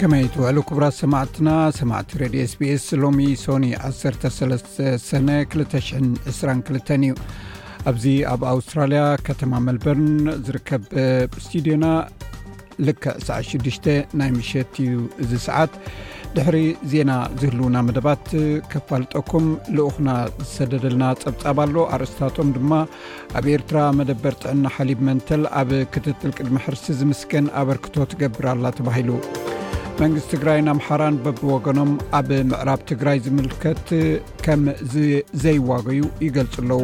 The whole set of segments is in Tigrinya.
ከመይ ትውዕሉ ክቡራት ሰማዕትና ሰማዕቲ ረድዮ ስቤስ ሎሚ ሶኒ 13 ሰነ 222 እዩ ኣብዚ ኣብ ኣውስትራልያ ከተማ መልበርን ዝርከብ ስቱድዮና ልክዕ ሰዓ 6ዱሽ ናይ ምሸት እዩ እዚ ሰዓት ድሕሪ ዜና ዝህልውና መደባት ከፋልጠኩም ልኡኹና ዝሰደደልና ፀብፃብ ኣሎ ኣርእስታቶም ድማ ኣብ ኤርትራ መደበር ጥዕና ሓሊብ መንተል ኣብ ክትትል ቅድሚ ሕርሲ ዝምስገን ኣበርክቶ ትገብር ኣላ ተባሂሉ መንግስቲ ትግራይን ኣምሓራን በብወገኖም ኣብ ምዕራብ ትግራይ ዝምልከት ከም ዘይዋገዩ ይገልፁ ኣለዉ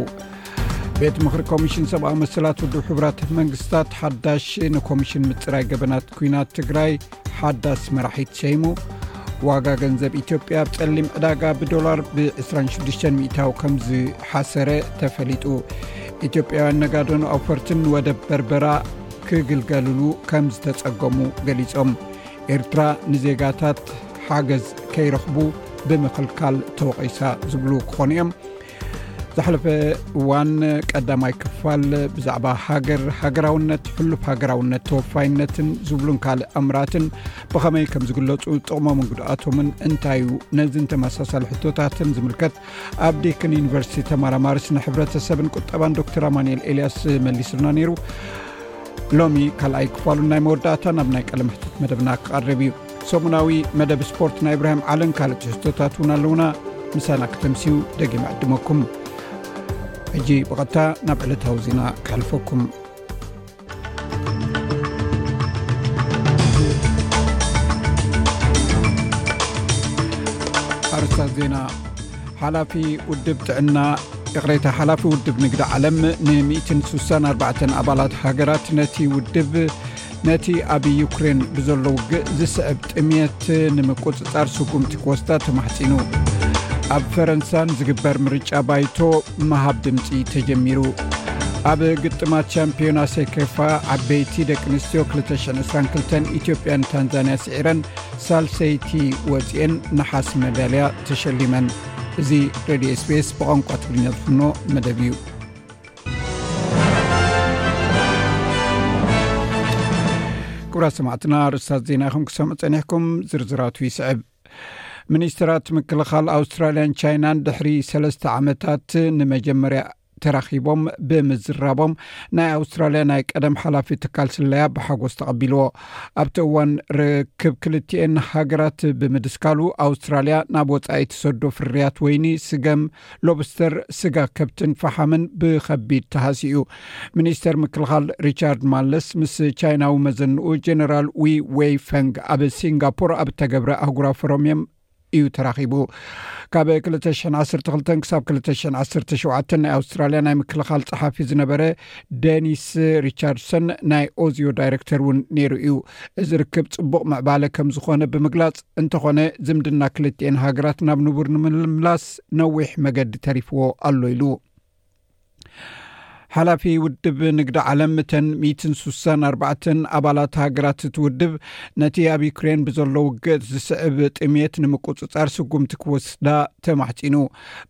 ቤት ምክሪ ኮሚሽን ሰብኣዊ መሰላት ውድብ ሕቡራት መንግስታት ሓዳሽ ንኮሚሽን ምፅራይ ገበናት ኩናት ትግራይ ሓዳስ መራሒት ሸይሙ ዋጋ ገንዘብ ኢትዮጵያ ብ ጸሊም ዕዳጋ ብዶላር ብ26 ሚታዊ ከም ዝሓሰረ ተፈሊጡ ኢትዮጵያውያን ነጋዶን ኣውፈርትን ወደ በርበራ ክግልገልሉ ከም ዝተጸገሙ ገሊጾም ኤርትራ ንዜጋታት ሓገዝ ከይረኽቡ ብምኽልካል ተወቒሳ ዝብሉ ክኾኑ እዮም ዝሓለፈ እዋን ቀዳማይ ክፋል ብዛዕባ ሃገር ሃገራውነት ሕሉፍ ሃገራውነት ተወፋይነትን ዝብሉን ካልእ ኣምራትን ብኸመይ ከም ዝግለፁ ጥቕሞምን ጉድኣቶምን እንታይ ዩ ነዚን ተመሳሳሊ ሕቶታትን ዝምልከት ኣብ ዴክን ዩኒቨርሲቲ ተማራማሪ ስነ ሕብረተሰብን ቁጠባን ዶክተር ኣማንኤል ኤልያስ መሊስና ነይሩ ሎሚ ካልኣይ ክፋሉ ናይ መወዳእታ ናብ ናይ ቀለምሕትት መደብና ክቐርብ እዩ ሰሙናዊ መደብ ስፖርት ናይ ብራሂም ዓለን ካልእ ትሕዝቶታት እውን ኣለዉና ምሳና ክተምስዩ ደጊም ዕድመኩም ሕጂ ብቐጥታ ናብ ዕለታዊ ዜና ክሕልፈኩም ኣርስታት ዜና ሓላፊ ውድብ ጥዕና ይቕሬታ ሓላፊ ውድብ ንግዲ ዓለም ን164 ኣባላት ሃገራት ነቲ ውድብ ነቲ ኣብ ዩክሬን ብዘሎ ውግእ ዝስዕብ ጥምት ንምቁፅፃር ስጉምቲ ክወስዳ ተማሕፂኑ ኣብ ፈረንሳን ዝግበር ምርጫ ባይቶ መሃብ ድምፂ ተጀሚሩ ኣብ ግጥማት ሻምፒዮና ሴኬፋ ዓበይቲ ደቂ ኣንስትዮ 222 ኢትዮጵያን ታንዛንያ ስዒረን ሳልሰይቲ ወፅኤን ንሓስ መዳልያ ተሸሊመን እዚ ሬድዮ ስፔስ ብቋንቋ ትግርኛ ዝፍኖ መደብ እዩ ክብራት ሰማዕትና ርስታት ዜና ይኹም ክሰምዑ ፀኒሕኩም ዝርዝራቱ ይስዕብ ሚኒስትራት ምክልኻል ኣውስትራልያን ቻይናን ድሕሪ ሰለስተ ዓመታት ንመጀመርያ ተራኺቦም ብምዝራቦም ናይ ኣውስትራልያ ናይ ቀደም ሓላፊ ትካል ስለያ ብሓጎስ ተቐቢልዎ ኣብቲ እዋን ርክብ ክልትኤን ሃገራት ብምድስካሉ ኣውስትራልያ ናብ ወፃኢ ትሰዶ ፍርያት ወይኒ ስገም ሎብስተር፣ ስጋ ከብትን ፈሓምን ብኸቢድ ተሃስዩ'ዩ። ሚኒስተር ምክልኻል ሪቻርድ ማለስ ምስ ቻይናዊ መዘንኡ ጀነራል ዊ ዌይ ፈንግ ኣብ ሲንጋፖር ኣብ እተገብረ ኣህጉራዊ ፈሮምየም እዩ ተራኺቡ ካብ 212 ክሳብ 217 ናይ ኣውስትራልያ ናይ ምክልኻል ጸሓፊ ዝነበረ ደኒስ ሪቻርድሰን ናይ ኦዚዮ ዳይረክተር እውን ነይሩ እዩ። እዚ ርክብ ጽቡቕ ምዕባለ ከም ዝኾነ ብምግላጽ፣ እንተኾነ ዝምድና ክልቲኤን ሃገራት ናብ ንቡር ንምምላስ ነዊሕ መገዲ ተሪፍዎ ኣሎ ኢሉ። ሓላፊ ውድብ ንግዲ ዓለም እተን ሚትን ሱሳን ኣርባዕተን ኣባላት ሃገራት እቲ ውድብ ነቲ ኣብ ዩክሬን ብዘሎ ውግእ ዝስዕብ ጥሜት ንምቁፅፃር ስጉምቲ ክወስዳ ተማሕፂኑ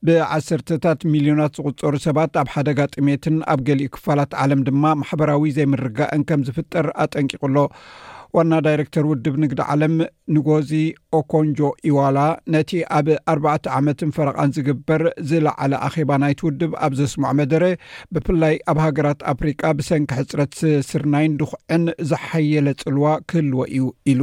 ብዓሰርተታት ሚልዮናት ዝቝጸሩ ሰባት ኣብ ሓደጋ ጥሜትን ኣብ ገሊኡ ክፋላት ዓለም ድማ ማሕበራዊ ዘይምርጋእን ከም ዝፍጠር ኣጠንቂቑ ኣሎ ዋና ዳይረክተር ውድብ ንግዲ ዓለም ንጎዚ ኦኮንጆ ኢዋላ ነቲ ኣብ ኣርባዕተ ዓመትን ፈረቓን ዝግበር ዝለዓለ ኣኼባ ናይቲ ውድብ ኣብ ዘስምዖ መደረ ብፍላይ ኣብ ሃገራት ኣፍሪቃ ብሰንኪ ሕፅረት ስርናይን ድኹዕን ዝሓየለ ጽልዋ ክህልዎ እዩ ኢሉ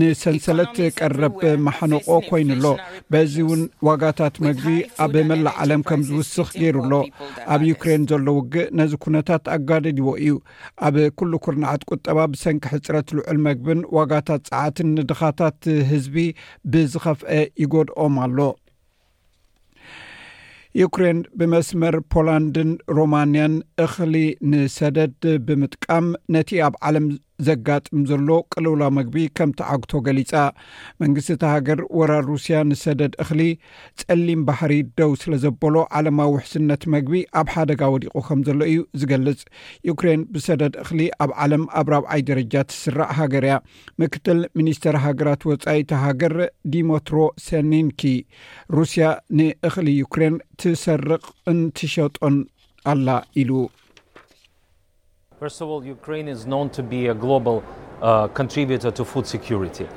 ንሰንሰለት ቀረብ ማሓንቖ ኮይኑ ኣሎ። በዚ እውን ዋጋታት መግቢ ኣብ መላእ ዓለም ከም ዝውስኽ ገይሩ ኣሎ። ኣብ ዩክሬን ዘሎ ውግእ ነዚ ኩነታት ኣጋደድዎ እዩ። ኣብ ኩሉ ኩርናዓት ቁጠባ ብሰንኪ ሕፅረት ልዑል መግብን ዋጋታት ፀዓትን ንድኻታት ህዝቢ ብዝኸፍአ ይጎድኦም ኣሎ። ዩክሬን ብመስመር ፖላንድን ሮማንያን እኽሊ ንሰደድ ብምጥቃም ነቲ ኣብ ዓለም ዘጋጥም ዘሎ ቅልውላ መግቢ ከም ተዓግቶ ገሊፃ መንግስቲ እቲ ሃገር ወራር ሩስያ ንሰደድ እኽሊ ፀሊም ባሕሪ ደው ስለ ዘበሎ ዓለማዊ ውሕስነት መግቢ ኣብ ሓደጋ ወዲቑ ከም ዘሎ እዩ ዝገልፅ ዩክሬን ብሰደድ እኽሊ ኣብ ዓለም ኣብ ራብዓይ ደረጃ ትስራዕ ሃገር እያ ምክትል ሚኒስተር ሃገራት ወፃኢቲ ሃገር ዲሞትሮ ሰኒንኪ ሩስያ ንእኽሊ ዩክሬን ትሰርቕ እንትሸጦን ኣላ ኢሉ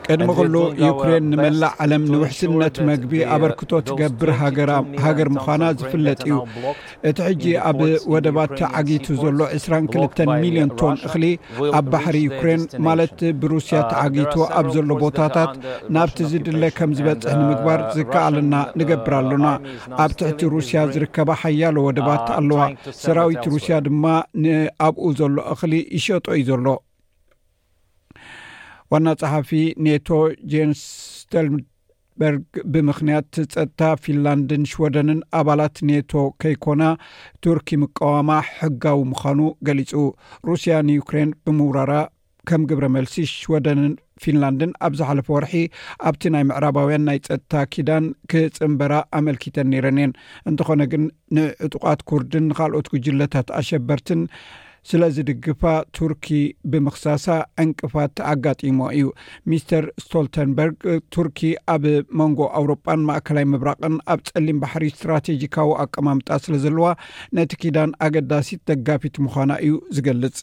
ቅድሚ ኩሉ ዩክሬን ንመላእ ዓለም ንውሕስነት መግቢ ኣበርክቶ ትገብር ሃገር ምዃና ዝፍለጥ እዩ እቲ ሕጂ ኣብ ወደባት ተዓጊቱ ዘሎ ዕስራን ክልተን ሚልዮን ቶን እኽሊ ኣብ ባሕሪ ዩክሬን ማለት ብሩስያ ተዓጊቱ ኣብ ዘሎ ቦታታት ናብቲ ዝድለ ከም ዝበጽሕ ንምግባር ዝከኣለና ንገብር ኣሎና። ኣብ ትሕቲ ሩስያ ዝርከባ ሓያሎ ወደባት ኣለዋ፣ ሰራዊት ሩስያ ድማ ንኣብኡ ዘሎ እኽሊ ይሸጦ እዩ ዘሎ። ዋና ጸሓፊ ኔቶ ጄንስ ስተልበርግ ብምኽንያት ጸጥታ ፊንላንድን ሽወደንን ኣባላት ኔቶ ከይኮና ቱርኪ ምቀዋማ ሕጋዊ ምዃኑ ገሊጹ ሩስያ ንዩክሬን ብምውራራ ከም ግብረ መልሲ ሽወደንን ፊንላንድን ኣብ ዝሓለፈ ወርሒ ኣብቲ ናይ ምዕራባውያን ናይ ፀጥታ ኪዳን ክፅምበራ ኣመልኪተን ነይረን እየን እንተኾነ ግን ንዕጡቓት ኩርድን ኻልኦት ጉጅለታት ኣሸበርትን ስለ ዝድግፋ ቱርኪ ብምክሳሳ ዕንቅፋት ኣጋጢሞ እዩ ሚስተር ስቶልተንበርግ ቱርኪ ኣብ መንጎ ኣውሮጳን ማእከላይ ምብራቕን ኣብ ጸሊም ባሕሪ ስትራቴጂካዊ ኣቀማምጣ ስለ ዘለዋ ነቲ ኪዳን ኣገዳሲት ደጋፊት ምዃና እዩ ዝገልጽ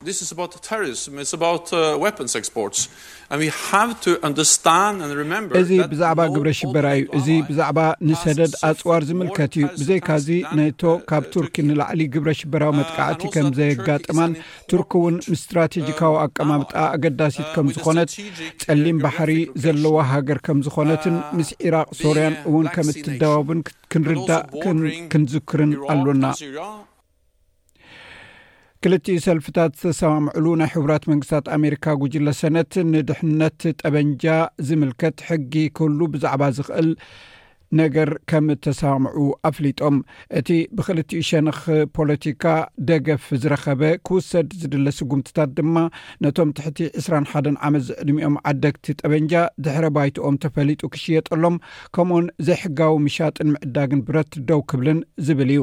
This is about terrorism, it's about weapons exports. And we have to understand and remember እዚ ብዛዕባ ግብረ ሽበራ እዩ እዚ ብዛዕባ ንሰደድ ኣፅዋር ዝምልከት እዩ ብዘይካ እዚ ነቶ ካብ ቱርኪ ንላዕሊ ግብረ ሽበራዊ መጥቃዕቲ ከም ዘየጋጥማን ቱርኪ እውን ምስ ስትራቴጂካዊ ኣቀማምጣ ኣገዳሲት ከም ዝኾነት ፀሊም ባሕሪ ዘለዋ ሃገር ከም ዝኾነትን ምስ ኢራቅ ሶርያን እውን ከም እትደባብን ክንርዳእ ክንዝክርን ኣሎና ክልቲኡ ሰልፍታት ዝተሰማምዕሉ ናይ ሕቡራት መንግስታት ኣሜሪካ ጉጅለ ሰነት ንድሕነት ጠበንጃ ዝምልከት ሕጊ ክህሉ ብዛዕባ ዝኽእል ነገር ከም እተሰማምዑ ኣፍሊጦም እቲ ብክልቲኡ ሸንኽ ፖለቲካ ደገፍ ዝረኸበ ክውሰድ ዝድለ ስጉምትታት ድማ ነቶም ትሕቲ 2ስራን ሓደን ዓመት ዝዕድሚኦም ዓደግቲ ጠበንጃ ድሕረ ባይትኦም ተፈሊጡ ክሽየጠሎም ከምኡውን ዘይሕጋዊ ምሻጥን ምዕዳግን ብረት ደው ክብልን ዝብል እዩ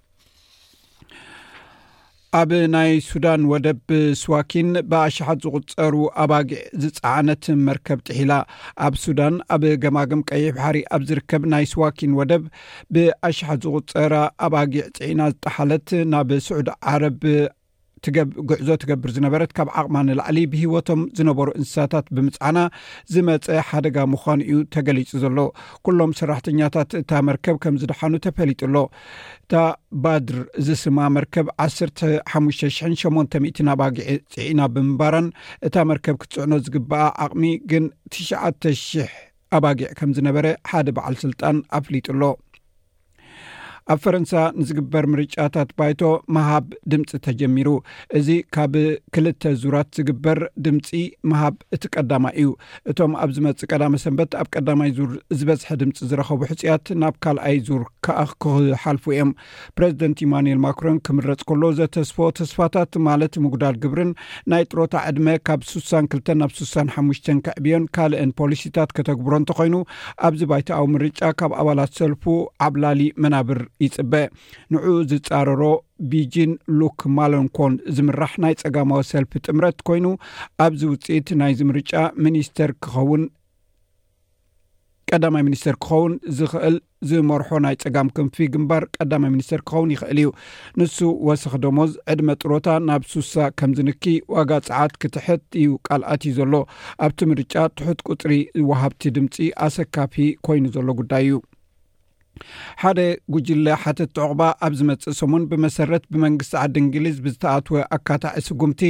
ኣብ ናይ ሱዳን ወደብ ስዋኪን ብኣሸሓት ዝቁፀሩ ኣባጊዕ ዝፀዓነት መርከብ ጥሒላ ኣብ ሱዳን ኣብ ገማግም ቀይሕ ባሕሪ ኣብ ዝርከብ ናይ ስዋኪን ወደብ ብኣሸሓት ዝቁፀራ ኣባጊዕ ፅዒና ዝጠሓለት ናብ ስዑድ ዓረብ ጉዕዞ ትገብር ዝነበረት ካብ ዓቕማ ንላዕሊ ብሂወቶም ዝነበሩ እንስሳታት ብምፅዓና ዝመፀ ሓደጋ ምዃኑ እዩ ተገሊፁ ዘሎ ኩሎም ሰራሕተኛታት እታ መርከብ ከም ዝደሓኑ ተፈሊጡ ኣሎ እታ ባድር ዝስማ መርከብ 15800 ኣባጊዒ ፅዒና ብምንባራን እታ መርከብ ክትፅዕኖ ዝግበኣ ዓቕሚ ግን 9ሽ ኣባጊዕ ከም ዝነበረ ሓደ በዓል ስልጣን ኣፍሊጡ ኣሎ ኣብ ፈረንሳ ንዝግበር ምርጫታት ባይቶ ምሃብ ድምፂ ተጀሚሩ እዚ ካብ ክልተ ዙራት ዝግበር ድምፂ ምሃብ እቲ ቀዳማይ እዩ እቶም ኣብ ዝመፅእ ቀዳመ ሰንበት ኣብ ቀዳማይ ዙር ዝበዝሐ ድምፂ ዝረኸቡ ሕፅያት ናብ ካልኣይ ዙር ከዓ ክሓልፉ እዮም ፕረዚደንት ኢማኑኤል ማክሮን ክምረፅ ከሎ ዘተስፎ ተስፋታት ማለት ምጉዳል ግብርን ናይ ጥሮታ ዕድመ ካብ ስሳን ክልተ ናብ ስሳን ሓሙሽተን ክዕብዮን ካልእን ፖሊሲታት ከተግብሮ እንተኮይኑ ኣብዚ ባይታኣዊ ምርጫ ካብ ኣባላት ሰልፉ ዓብላሊ መናብር ይጽበ ንዕኡ ዝጻረሮ ቢጂን ሉክ ማለንኮን ዝምራሕ ናይ ጸጋማዊ ሰልፊ ጥምረት ኮይኑ ኣብዚ ውጽኢት ናይ ዝምርጫ ሚኒስተር ክኸውን ቀዳማይ ሚኒስተር ክኸውን ዝኽእል ዝመርሖ ናይ ጸጋም ክንፊ ግንባር ቀዳማይ ሚኒስተር ክኸውን ይኽእል እዩ ንሱ ወሰኽ ደሞዝ፣ ዕድመ ጥሮታ ናብ ሱሳ ከም ዝንኪ፣ ዋጋ ጸዓት ክትሕት እዩ ቃል ኣትዩ ዘሎ። ኣብቲ ምርጫ ትሑት ቁጽሪ ወሃብቲ ድምጺ ኣሰካፊ ኮይኑ ዘሎ ጉዳይ እዩ። ሓደ ጉጅለ ሓተቲ ዑቕባ ኣብ ዝመጽእ ሰሙን ብመሰረት ብመንግስቲ ዓዲ እንግሊዝ ብዝተኣትወ ኣካታዒ ስጉምቲ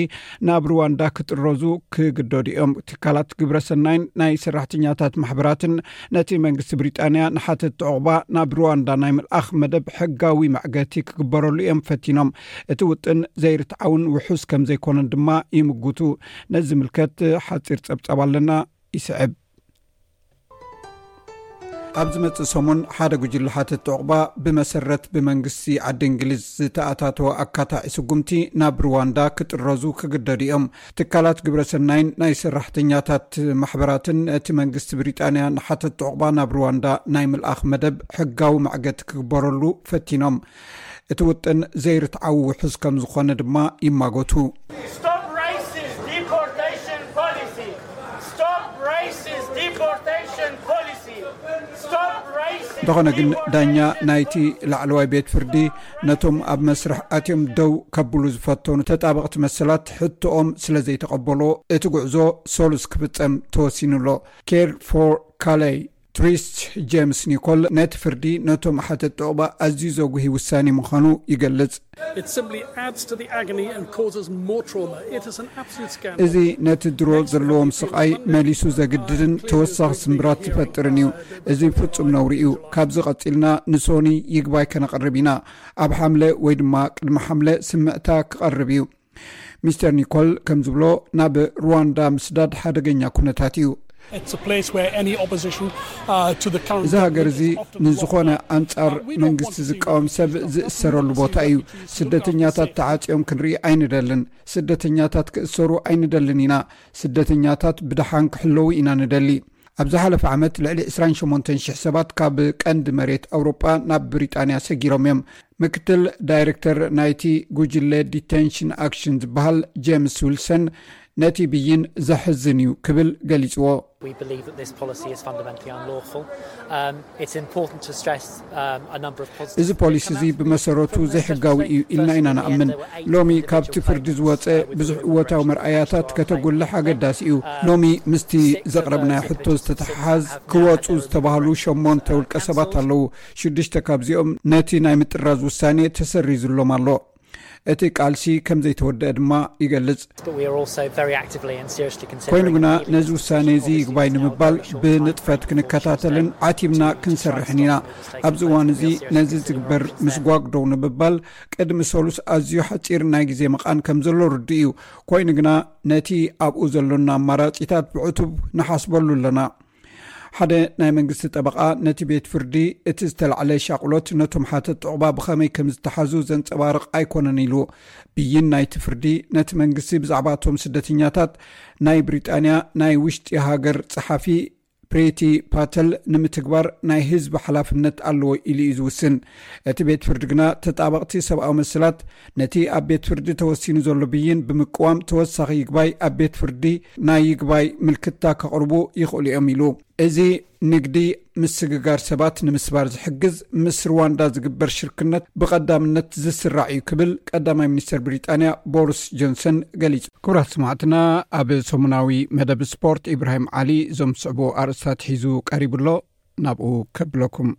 ናብ ሩዋንዳ ክጥረዙ ክግደዱ እዮም። ትካላት ግብረሰናይን ናይ ሰራሕተኛታት ማሕበራትን ነቲ መንግስቲ ብሪጣንያ ንሓተቲ ዑቕባ ናብ ሩዋንዳ ናይ ምልኣኽ መደብ ሕጋዊ መዕገቲ ክግበረሉ እዮም ፈቲኖም እቲ ውጥን ዘይርትዓውን ውሑስ ከም ዘይኮነን ድማ ይምጉቱ ነዚ ዝምልከት ሓፂር ፀብፃብ ኣለና ይስዕብ ኣብ ዝመፅእ ሰሙን ሓደ ጉጅለ ሓተቲ ዑቕባ ብመሰረት ብመንግስቲ ዓዲ እንግሊዝ ዝተኣታተወ ኣካታዒ ስጉምቲ ናብ ሩዋንዳ ክጥረዙ ክግደዱ እዮም ትካላት ግብረ ሰናይን ናይ ሰራሕተኛታት ማሕበራትን እቲ መንግስቲ ብሪጣንያ ንሓተቲ ዑቕባ ናብ ሩዋንዳ ናይ ምልኣኽ መደብ ሕጋዊ መዕገቲ ክግበረሉ ፈቲኖም እቲ ውጥን ዘይርትዓዊ ውሕዝ ከም ዝኾነ ድማ ይማጎቱ። እንተኾነ ግን ዳኛ ናይቲ ላዕለዋይ ቤት ፍርዲ ነቶም ኣብ መስርሕ ኣትዮም ደው ከብሉ ዝፈተኑ ተጣበቕቲ መሰላት ሕቶኦም ስለ ዘይተቐበሎ እቲ ጉዕዞ ሰሉስ ክፍጸም ተወሲኑ ኣሎ። ኬር ፎር ካለይ ትሪስት ጀምስ ኒኮል ነቲ ፍርዲ ነቶም ሓተቲ ዑቕባ ኣዝዩ ዘጉሂ ውሳኔ ምዃኑ ይገልጽ። እዚ ነቲ ድሮ ዘለዎም ስቓይ መሊሱ ዘግድድን ተወሳኺ ስምብራት ዝፈጥርን እዩ። እዚ ፍጹም ነውሪ እዩ። ካብዚ ቀጺልና ንሶኒ ይግባይ ከነቕርብ ኢና። ኣብ ሓምለ ወይ ድማ ቅድሚ ሓምለ ስምዕታ ክቐርብ እዩ። ሚስተር ኒኮል ከም ዝብሎ ናብ ሩዋንዳ ምስዳድ ሓደገኛ ኩነታት እዩ። እዚ ሃገር እዚ ንዝኾነ ኣንጻር መንግስቲ ዝቃወም ሰብ ዝእሰረሉ ቦታ እዩ ስደተኛታት ተዓፅዮም ክንርኢ ኣይንደልን ስደተኛታት ክእሰሩ ኣይንደልን ኢና ስደተኛታት ብደሓን ክሕለዉ ኢና ንደሊ ኣብ ዝሓለፈ ዓመት ልዕሊ ዕስራን ሸሞንተን ሽሕ ሰባት ካብ ቀንዲ መሬት ኣውሮጳ ናብ ብሪጣንያ ሰጊሮም እዮም። ምክትል ዳይረክተር ናይቲ ጉጅለ ዲተንሽን ኣክሽን ዝበሃል ጀምስ ዊልሰን ነቲ ብይን ዘሕዝን እዩ ክብል ገሊጽዎ። እዚ ፖሊሲ እዚ ብመሰረቱ ዘይሕጋዊ እዩ ኢልና ኢና ንኣምን። ሎሚ ካብቲ ፍርዲ ዝወጸ ብዙሕ እወታዊ መርኣያታት ከተጉልሕ ኣገዳሲ እዩ። ሎሚ ምስቲ ዘቕረብናዮ ሕቶ ዝተተሓሓዝ ክወጹ ዝተባህሉ ሸሞንተ ውልቀሰባት ኣለዉ። ሽዱሽተ ካብዚኦም ነቲ ናይ ምጥራዝ ውሳኔ ተሰሪዙሎም ኣሎ። እቲ ቃልሲ ከም ዘይተወደአ ድማ ይገልጽ። ኮይኑ ግና ነዚ ውሳኔ እዚ ይግባይ ንምባል ብንጥፈት ክንከታተልን ዓቲብና ክንሰርሕን ኢና። ኣብዚ እዋን እዚ ነዚ ዝግበር ምስጓግ ደው ንምባል ቅድሚ ሰሉስ ኣዝዩ ሓጺር ናይ ግዜ መቓን ከም ዘሎ ርዱእ እዩ። ኮይኑ ግና ነቲ ኣብኡ ዘሎና ኣማራጺታት ብዕቱብ ንሓስበሉ ኣለና። ሓደ ናይ መንግስቲ ጠበቓ ነቲ ቤት ፍርዲ እቲ ዝተላዕለ ሻቕሎት ነቶም ሓተቲ ዑቕባ ብኸመይ ከም ዝተሓዙ ዘንፀባርቕ ኣይኮነን ኢሉ ብይን ናይቲ ፍርዲ ነቲ መንግስቲ ብዛዕባ እቶም ስደተኛታት ናይ ብሪጣንያ ናይ ውሽጢ ሃገር ፀሓፊ ፕሬቲ ፓተል ንምትግባር ናይ ህዝቢ ሓላፍነት ኣለዎ ኢሉ እዩ ዝውስን እቲ ቤት ፍርዲ ግና ተጣበቕቲ ሰብኣዊ መሰላት ነቲ ኣብ ቤት ፍርዲ ተወሲኑ ዘሎ ብይን ብምቅዋም ተወሳኺ ይግባይ ኣብ ቤት ፍርዲ ናይ ይግባይ ምልክታ ከቕርቡ ይኽእሉ እዮም ኢሉ። እዚ ንግዲ ምስግጋር ሰባት ንምስባር ዝሕግዝ ምስ ርዋንዳ ዝግበር ሽርክነት ብቐዳምነት ዝስራዕ እዩ ክብል ቀዳማይ ሚኒስተር ብሪጣንያ ቦርስ ጆንሰን ገሊጹ። ክቡራት ሰማዕትና ኣብ ሰሙናዊ መደብ ስፖርት ኢብራሂም ዓሊ እዞም ዝስዕቡ ኣርእስታት ሒዙ ቀሪቡ ኣሎ። ናብኡ ከብለኩም።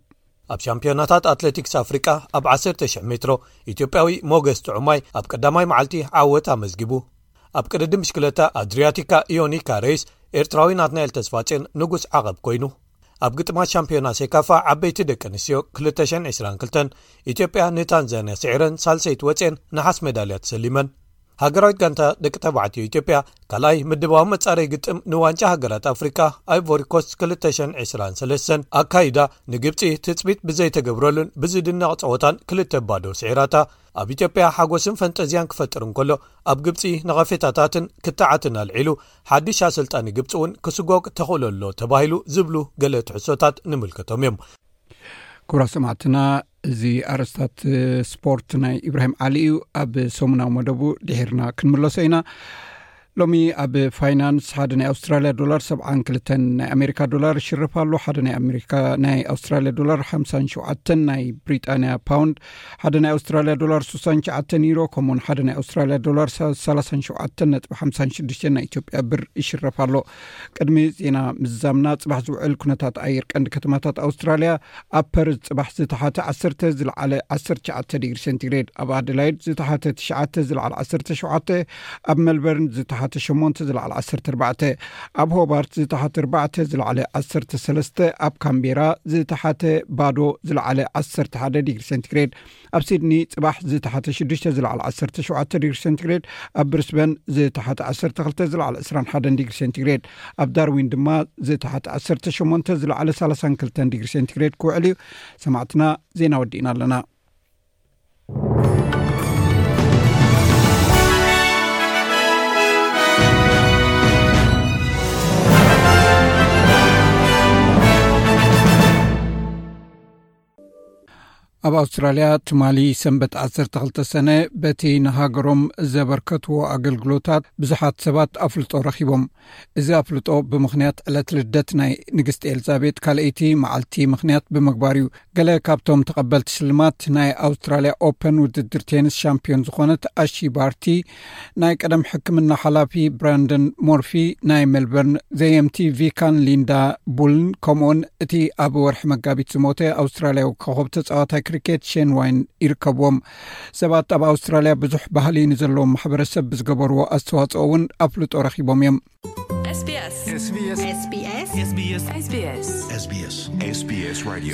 ኣብ ሻምፒዮናታት ኣትለቲክስ ኣፍሪቃ ኣብ 10,000 ሜትሮ ኢትዮጵያዊ ሞገስ ጥዑማይ ኣብ ቀዳማይ መዓልቲ ዓወት ኣመዝጊቡ። ኣብ ቅድድም ብሽክለታ ኣድሪያቲካ ኢዮኒካ ሬይስ ኤርትራዊ ናትናኤል ተስፋጼን ንጉስ ዓቐብ ኮይኑ። ኣብ ግጥማት ሻምፒዮና ሴካፋ ዓበይቲ ደቂ ኣንስትዮ 222 ኢትዮጵያ ንታንዛንያ ስዒረን ሳልሰይቲ ወጽኤን ነሓስ መዳልያ ተሰሊመን። ሃገራዊት ጋንታ ደቂ ተባዕትዮ ኢትዮጵያ ካልኣይ ምድባዊ መጻረይ ግጥም ንዋንጫ ሃገራት ኣፍሪቃ ኣይቮሪኮስ 223 ኣካይዳ ንግብፂ ትፅቢት ብዘይተገብረሉን ብዝድነቕ ፀወታን ክልተ ባዶ ስዒራታ ኣብ ኢትዮጵያ ሓጎስን ፈንጠዝያን ክፈጥር እንከሎ ኣብ ግብፂ ነቐፌታታትን ክትዓትን ኣልዒሉ ሓድሽ ኣሰልጣኒ ግብፂ እውን ክስጎቅ ተኽእሎ ኣሎ ተባሂሉ ዝብሉ ገለ ትሕሶታት ንምልከቶም እዮም ኩብራ ሰማዕትና እዚ ኣረስታት ስፖርት ናይ ኢብራሂም ዓሊ እዩ ኣብ ሰሙናዊ መደቡ ድሒርና ክንምለሶ ኢና ሎሚ ኣብ ፋይናንስ ሓደ ናይ ኣውስትራልያ ዶላር ሰብዓን ክልተን ናይ ኣሜሪካ ዶላር ሽርፍ ኣሉ ሓደ ናይ ኣሜሪካ ናይ ኣውስትራልያ ዶላር ሓምሳን ሸውዓተን ናይ ብሪጣንያ ፓውንድ ሓደ ናይ ኣውስትራልያ ዶላር ሱሳን ሸዓተን ዩሮ ከምኡውን ሓደ ናይ ኣውስትራልያ ዶላር ሰላሳን ሸውዓተን ነጥቢ ሓምሳን ሽዱሽተ ናይ ኢትዮጵያ ብር ይሽረፍ ኣሎ ቅድሚ ዜና ምዝዛምና ፅባሕ ዝውዕል ኩነታት ኣየር ቀንዲ ከተማታት ኣውስትራልያ ኣብ ፐርዝ ፅባሕ ዝተሓተ 1ሰተ ዝለዓለ 1ሸ ዲግሪ ሴንቲግሬድ ኣብ ኣደላይድ ዝተሓተ ትሽዓ ዝለዓለ 1ሸተ ኣብ መልበርን ዝተሓተ ሸሞንተ ዝለዓለ 1ርባዕተ ኣብ ሆባርት ዝተሓተ ኣርባዕተ ዝለዓለ 1ሰተ ሰለስተ ኣብ ካምቤራ ዝተሓተ ባዶ ዝለዓለ 1ሰሓደ ዲግሪ ሴንቲግሬድ ኣብ ሲድኒ ጽባሕ ዝተሓተ ሽዱሽተ ዝለዓል ዓሰርተ ሸውዓተ ዲግሪ ሴንቲግሬድ፣ ኣብ ብሪስበን ዝተሓተ ዓሰርተ ክልተ ዝለዓል ዕስራን ሓደን ዲግሪ ሴንቲግሬድ፣ ኣብ ዳርዊን ድማ ዝተሓተ ዓሰርተ ሸሞንተ ዝለዓለ ሳላሳን ክልተን ዲግሪ ሴንቲግሬድ ክውዕል እዩ። ሰማዕትና ዜና ወዲእና ኣለና። ኣብ ኣውስትራልያ ትማሊ ሰንበት 12 ሰነ በቲ ንሃገሮም ዘበርከትዎ ኣገልግሎታት ብዙሓት ሰባት ኣፍልጦ ረኪቦም እዚ ኣፍልጦ ብምኽንያት ዕለት ልደት ናይ ንግስቲ ኤልዛቤጥ ካልኣይቲ መዓልቲ ምኽንያት ብምግባር እዩ ገለ ካብቶም ተቐበልቲ ሽልማት ናይ ኣውስትራልያ ኦፐን ውድድር ቴንስ ሻምፒዮን ዝኾነት ኣሺ ባርቲ ናይ ቀደም ሕክምና ሓላፊ ብራንደን ሞርፊ ናይ ሜልበርን ዘየምቲ ቪካን ሊንዳ ቡልን ከምኡኡን እቲ ኣብ ወርሒ መጋቢት ዝሞተ ኣውስትራልያዊ ኮኸብ ተፃዋታይ ክሪኬት ሸን ዋይን ይርከብዎም ሰባት ኣብ ኣውስትራልያ ብዙሕ ባህሊ ንዘለዎም ማሕበረሰብ ብዝገበርዎ ኣስተዋፅኦ እውን ኣፍልጦ ረኪቦም እዮም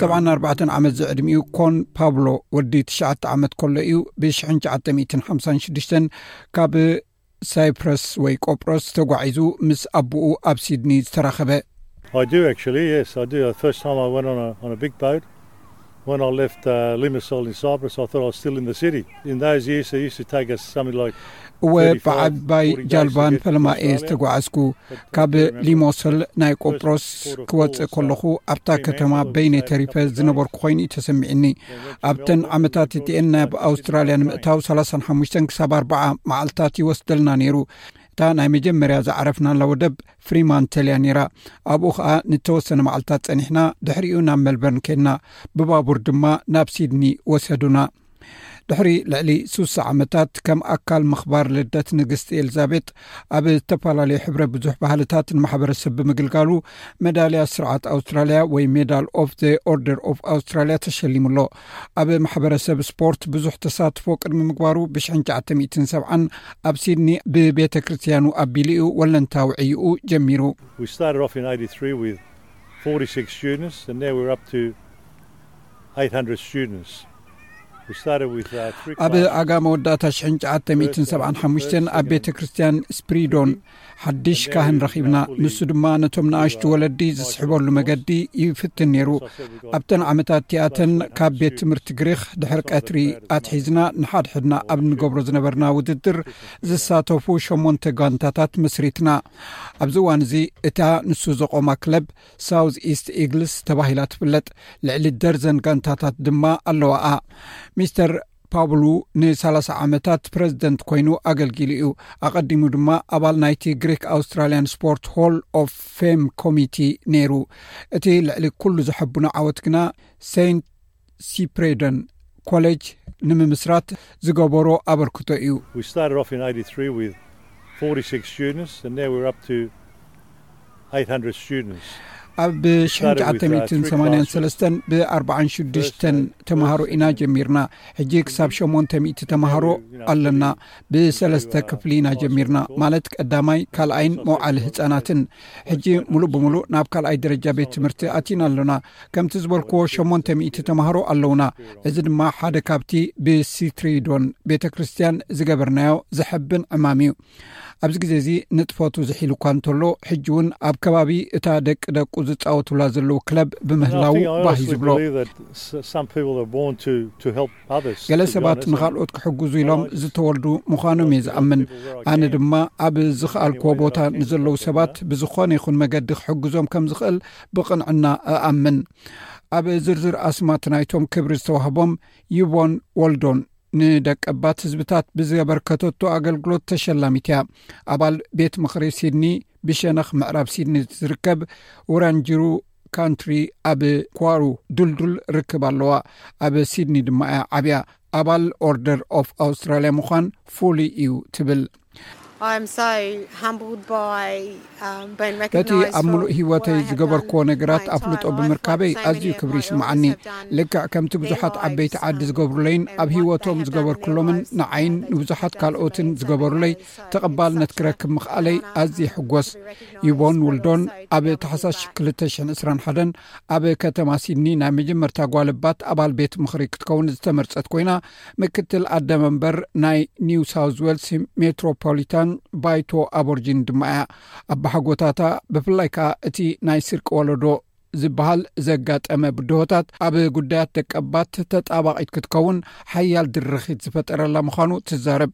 ሰብዓን ኣርባዕተን ዓመት ዝዕድሚኡ ኮን ፓብሎ ወዲ ትሽዓተ ዓመት ከሎ እዩ ብሽ9ሓሓ6ዱሽተን ካብ ሳይፕረስ ወይ ቆጵሮስ ተጓዒዙ ምስ ኣቦኡ ኣብ ሲድኒ ዝተራኸበ እወ ብዓባይ ጃልባን ፈለማ እየ ዝተጓዓዝኩ ካብ ሊሞሰል ናይ ቆጵሮስ ክወፅእ ከለኹ ኣብታ ከተማ በይነይ ተሪፈ ዝነበርኩ ኮይኑ እዩ ተሰሚዕኒ ኣብተን ዓመታት እቲኤን ናብ ኣውስትራልያ ንምእታው ሰሓሙሽ ክሳብ ኣርዓ መዓልትታት ይወስደልና ነይሩ እታ ናይ መጀመርያ ዝዓረፍናላ ወደብ ፍሪማን ተልያ ነይራ ኣብኡ ኸዓ ንተወሰነ መዓልትታት ፀኒሕና ድሕሪኡ ናብ መልበርን ከድና ብባቡር ድማ ናብ ሲድኒ ወሰዱና ድሕሪ ልዕሊ ሱሳ ዓመታት ከም ኣካል ምኽባር ልደት ንግስቲ ኤልዛቤጥ ኣብ ዝተፈላለዩ ሕብረ ብዙሕ ባህልታት ንማሕበረሰብ ብምግልጋሉ መዳልያ ስርዓት ኣውስትራልያ ወይ ሜዳል ኦፍ ዘ ኦርደር ኦፍ ኣውስትራልያ ተሸሊሙ ኣሎ ኣብ ማሕበረሰብ ስፖርት ብዙሕ ተሳትፎ ቅድሚ ምግባሩ ብ1970 ኣብ ሲድኒ ብቤተ ክርስትያኑ ኣቢሉ እዩ ወለንታዊ ዕይኡ ጀሚሩ። ኣብ ኣጋ መወዳእታ 1975 ኣብ ቤተ ክርስትያን ስፕሪዶን ሓድሽ ካህን ረኺብና ንሱ ድማ ነቶም ንኣሽቱ ወለዲ ዝስሕበሉ መገዲ ይፍትን ነይሩ ኣብተን ዓመታት እቲኣተን ካብ ቤት ትምህርቲ ግሪኽ ድሕር ቀትሪ ኣትሒዝና ንሓድሕድና ኣብ እንገብሮ ዝነበርና ውድድር ዝሳተፉ ሸሞንተ ጋንታታት መስሪትና ኣብዚ እዋን እዚ እታ ንሱ ዘቆማ ክለብ ሳውዝ ኢስት ኢግልስ ተባሂላ ትፍለጥ ልዕሊ ደርዘን ጋንታታት ድማ ኣለዋኣ ሚስተር ፓብሉ ንሳላሳ ዓመታት ፕረዚደንት ኮይኑ ኣገልጊሉ እዩ ኣቐዲሙ ድማ ኣባል ናይቲ ግሪክ ኣውስትራልያን ስፖርት ሆል ኦፍ ፌም ኮሚቲ ነይሩ እቲ ልዕሊ ኩሉ ዘሐብኖ ዓወት ግና ሰንት ሲፕሬደን ኮሌጅ ንምምስራት ዝገበሮ ኣበርክቶ እዩ ኣብ ሽሕንሸዓተ ሚትን ሰማንያን ሰለስተን ብኣርባዓን ሽዱሽተን ተምሃሮ ኢና ጀሚርና ሕጂ ክሳብ ሸሞንተ ሚእቲ ተምሃሮ ኣለና ብሰለስተ ክፍሊ ኢና ጀሚርና ማለት ቀዳማይ ካልኣይን መውዓሊ ህፃናትን ሕጂ ሙሉእ ብምሉእ ናብ ካልኣይ ደረጃ ቤት ትምህርቲ ኣቲና ኣሎና ከምቲ ዝበልክዎ ሸሞንተ ሚእቲ ተምሃሮ ኣለውና እዚ ድማ ሓደ ካብቲ ብሲትሪዶን ቤተ ክርስትያን ዝገበርናዮ ዘሐብን ዕማም እዩ ኣብዚ ግዜ እዚ ንጥፈቱ ዝሒሉ እኳ እንተሎ ሕጂ እውን ኣብ ከባቢ እታ ደቂ ደቁ ዝፃወቱላ ዘለዉ ክለብ ብምህላዉ ባህ እዩ ዝብሎ ገለ ሰባት ንካልኦት ክሕግዙ ኢሎም ዝተወልዱ ምዃኖም እየ ዝኣምን ኣነ ድማ ኣብ ዝክኣልክዎ ቦታ ንዘለዉ ሰባት ብዝኾነ ይኹን መገዲ ክሕግዞም ከም ዝኽእል ብቕንዕና እኣምን ኣብ ዝርዝር ኣስማት ናይቶም ክብሪ ዝተዋህቦም ይቦን ወልዶን ንደቀባት ህዝብታት ብዘበርከተቶ ኣገልግሎት ተሸላሚት እያ ኣባል ቤት ምክሪ ሲድኒ ብሸነኽ ምዕራብ ሲድኒ ዝርከብ ውራንጅሩ ካንትሪ ኣብ ኳሩ ዱልዱል ርክብ ኣለዋ ኣብ ሲድኒ ድማ እያ ዓብያ ኣባል ኦርደር ኦፍ ኣውስትራልያ ምዃን ፍሉይ እዩ ትብል በቲ ኣብ ምሉእ ህይወተይ ዝገበርክዎ ነገራት ኣፍልጦ ብምርካበይ ኣዝዩ ክብሪ ይስምዓኒ ልክዕ ከምቲ ብዙሓት ዓበይቲ ዓዲ ዝገብሩለይን ኣብ ሂወቶም ዝገበርኩሎምን ንዓይን ንብዙሓት ካልኦትን ዝገበሩለይ ተቐባልነት ክረክብ ምኽኣለይ ኣዝ ሕጎስ ይቦን ውልዶን ኣብ ተሓሳሽ 221 ኣብ ከተማ ሲድኒ ናይ መጀመርታ ጓልባት ኣባል ቤት ምኽሪ ክትከውን ዝተመርፀት ኮይና ምክትል ኣደ መንበር ናይ ኒው ሳውት ዌልስ ሜትሮፖሊታን ባይቶ ኣቦርጂን ድማ እያ ኣባሓጎታታ ብፍላይ ከዓ እቲ ናይ ስርቂ ወለዶ ዝበሃል ዘጋጠመ ብድሆታት ኣብ ጉዳያት ደቀባት ተጣባቂት ክትከውን ሓያል ድርኺት ዝፈጠረላ ምዃኑ ትዛረብ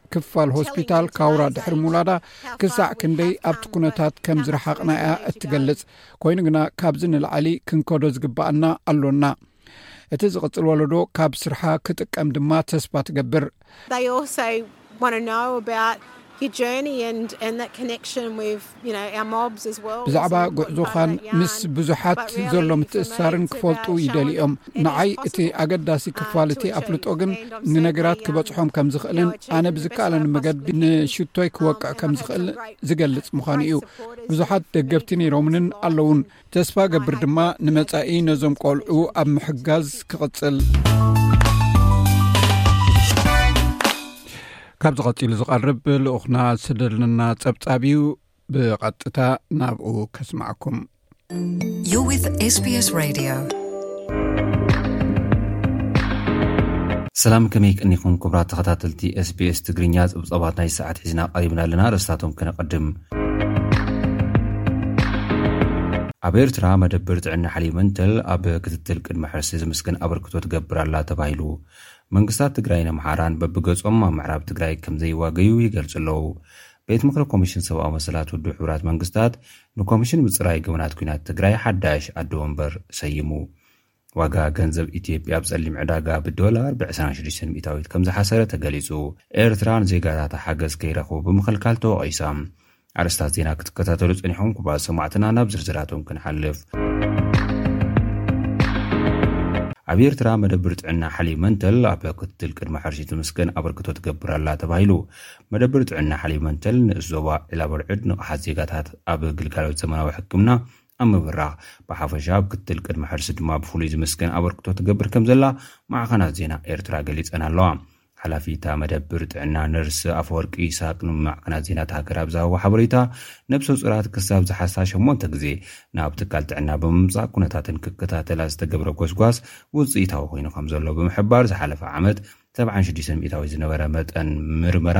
ክፋል ሆስፒታል ካውራ ድሕሪ ምውላዳ ክሳዕ ክንደይ ኣብቲ ኩነታት ከም ዝረሓቕና እያ እትገልጽ ኮይኑ ግና ካብዚ ንላዕሊ ክንከዶ ዝግባኣና ኣሎና እቲ ዝቕጽል ወለዶ ካብ ስርሓ ክጥቀም ድማ ተስፋ ትገብር ብዛዕባ ጉዕዞኻን ምስ ብዙሓት ዘሎ ምትእሳርን ክፈልጡ ይደል ኦም ንዓይ እቲ ኣገዳሲ ክፋል እቲ ኣፍልጦ ግን ንነገራት ክበፅሖም ከም ዝኽእልን ኣነ ብዝከኣለን መገዲ ንሽቶይ ክወቅዕ ከም ዝኽእል ዝገልፅ ምዃኑ እዩ ብዙሓት ደገፍቲ ነይሮምንን ኣለዉን ተስፋ ገብር ድማ ንመጻኢ ነዞም ቆልዑ ኣብ ምሕጋዝ ክቕጽል ካብዚ ቀፂሉ ዝቐርብ ልኡክና ስደልና ፀብፃብ እዩ ብቐጥታ ናብኡ ከስማዕኩም ሰላም ከመይ ቅኒኹም ክብራት ተኸታተልቲ ስbስ ትግርኛ ፀብፃባት ናይ ሰዓት ሒዝና ቀሪብና ኣለና ረስታቶም ከነቐድም ኣብ ኤርትራ መደብር ጥዕና ሓሊብ መንተል ኣብ ክትትል ቅድመ ሕርሲ ዝምስገን ኣበርክቶ ትገብር ኣላ ተባሂሉ። መንግስታት ትግራይን ኣምሓራን በብገጾም ኣብ ምዕራብ ትግራይ ከምዘይዋገዩ ይገልጹ ኣለዉ። ቤት ምኽሪ ኮሚሽን ሰብኣዊ መሰላት ውድብ ሕቡራት መንግስታት ንኮሚሽን ምጽራይ ገበናት ኲናት ትግራይ ሓዳሽ ኣደ ወንበር ሰይሙ። ዋጋ ገንዘብ ኢትዮጵያ ኣብ ጸሊም ዕዳጋ ብዶላር ብዕስራን ሽዱሽተን ሚእታዊት ከም ዝሓሰረ ተገሊጹ። ኤርትራ ንዜጋታታ ሓገዝ ከይረኽቡ ብምኽልካል ተወቒሳ። ኣርእስታት ዜና ክትከታተሉ ጸኒሕኩም ክቡራት ሰማዕትና ናብ ዝርዝራቶም ክንሓልፍ። ኣብ ኤርትራ መደብር ጥዕና ሓሊብ መንተል ኣብ ክትትል ቅድመ ሕርሲ ትምስገን ኣበርክቶ ትገብር ኣላ ተባሂሉ መደብር ጥዕና ሓሊብ መንተል ንእስ ዞባ ዒላበርዕድ ንቕሓት ዜጋታት ኣብ ግልጋሎት ዘመናዊ ሕክምና ኣብ ምብራኽ ብሓፈሻ ኣብ ክትትል ቅድመ ሕርሲ ድማ ብፍሉይ ዝምስገን ኣበርክቶ ትገብር ከምዘላ ማዕኸናት ዜና ኤርትራ ገሊጸን ኣለዋ። ሓላፊ እታ መደብር ጥዕና ነርስ ኣፈወርቂ ይስሃቅ ንማዕኸናት ዜና እታ ሃገር ኣብ ዝሃቦ ሓበሬታ፣ ነብሰጹራት ክሳብ ዝሓሳ ሸሞንተ ግዜ ናብ ትካል ጥዕና ብምምጻእ ኩነታተን ክከታተላ ዝተገብረ ጎስጓስ ውጽኢታዊ ኮይኑ ከምዘሎ ብምሕባር ዝሓለፈ ዓመት ተብዓን ሽዱሽተ ሚእታዊት ዝነበረ መጠን ምርመራ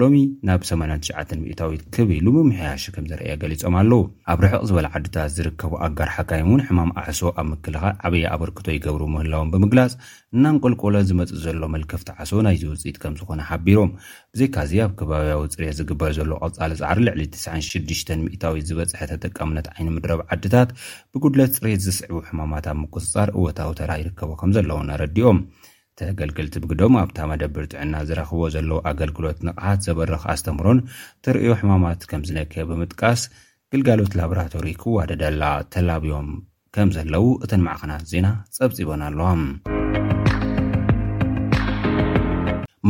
ሎሚ ናብ ሰማንያን ትሽዓተን ሚእታዊት ክብ ኢሉ ምምሕያሽ ከምዘርእየ ገሊጾም ኣለዉ። ኣብ ርሕቕ ዝበለ ዓድታት ዝርከቡ ኣጋር ሓካይም እውን ሕማም ዓሶ ኣብ ምክልኻል ዓብዪ ኣበርክቶ ይገብሩ ምህላዎም ብምግላጽ፣ እናንቆልቆለ ዝመጽእ ዘሎ መልከፍቲ ዓሶ ናይዚ ውጽኢት ከምዝኾነ ሓቢሮም። ብዘይካዚ ኣብ ከባብያዊ ጽሬት ዝግበር ዘሎ ቀጻሊ ጻዕሪ ልዕሊ ትስዓን ሽዱሽተን ሚእታዊት ዝበጽሐ ተጠቃምነት ዓይኒ ምድረብ ዓድታት ብጉድለት ጽሬት ዝስዕቡ ሕማማት ኣብ ምቁጽጻር እወታዊ ተራ ይርከቦ ከምዘሎ'ውን ኣረዲኦም። ተገልገልቲ ብግደኦም ኣብታ መደብር ጥዕና ዝረኽብዎ ዘለዉ ኣገልግሎት ንቕሓት ዘበርኽ ኣስተምህሮን ተርእዮ ሕማማት ከም ዝነከየ ብምጥቃስ ግልጋሎት ላቦራቶሪ ክዋደደላ ተላብዮም ከም ዘለዉ እተን ማዕኸናት ዜና ጸብጺበን ኣለዋ።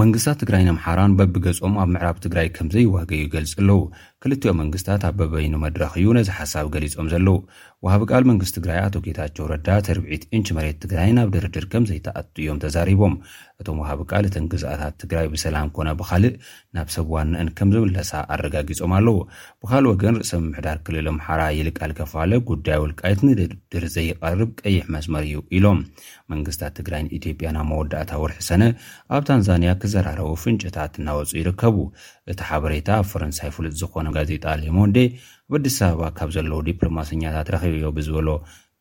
መንግስታት ትግራይን ኣምሓራን በብገጾም ኣብ ምዕራብ ትግራይ ከም ዘይዋገዩ ይገልጹ ኣለዉ። ክልቲኦ መንግስታት ኣብ በበይኑ መድረኽ እዩ ነዚ ሓሳብ ገሊጾም ዘለዉ። ወሃቢ ቃል መንግስቲ ትግራይ ኣቶ ጌታቸው ረዳ እቲ ርብዒት ኢንች መሬት ትግራይ ናብ ድርድር ከምዘይተኣቱ እዮም ተዛሪቦም። እቶም ወሃቢ ቃል እተን ግዝኣታት ትግራይ ብሰላም ኮነ ብኻልእ ናብ ሰብ ዋነኣን ከምዝምለሳ ኣረጋጊፆም ኣለው። ብኻልእ ወገን ርእሰ ምምሕዳር ክልል ኣምሓራ ይልቃል ከፋለ ጉዳይ ወልቃይት ንድርድር ዘይቐርብ ቀይሕ መስመር እዩ ኢሎም። መንግስታት ትግራይን ኢትዮጵያን ኣብ መወዳእታ ወርሒ ሰነ ኣብ ታንዛንያ ክዘራረቡ ፍንጭታት እናወፁ ይርከቡ። እቲ ሓበሬታ ኣብ ፈረንሳይ ፍሉጥ ዝኾነ ጋዜጣ ሌሞንዴ ኣብ ኣዲስ ኣበባ ካብ ዘለዉ ዲፕሎማሰኛታት ረኺበዮ ብዝበሎ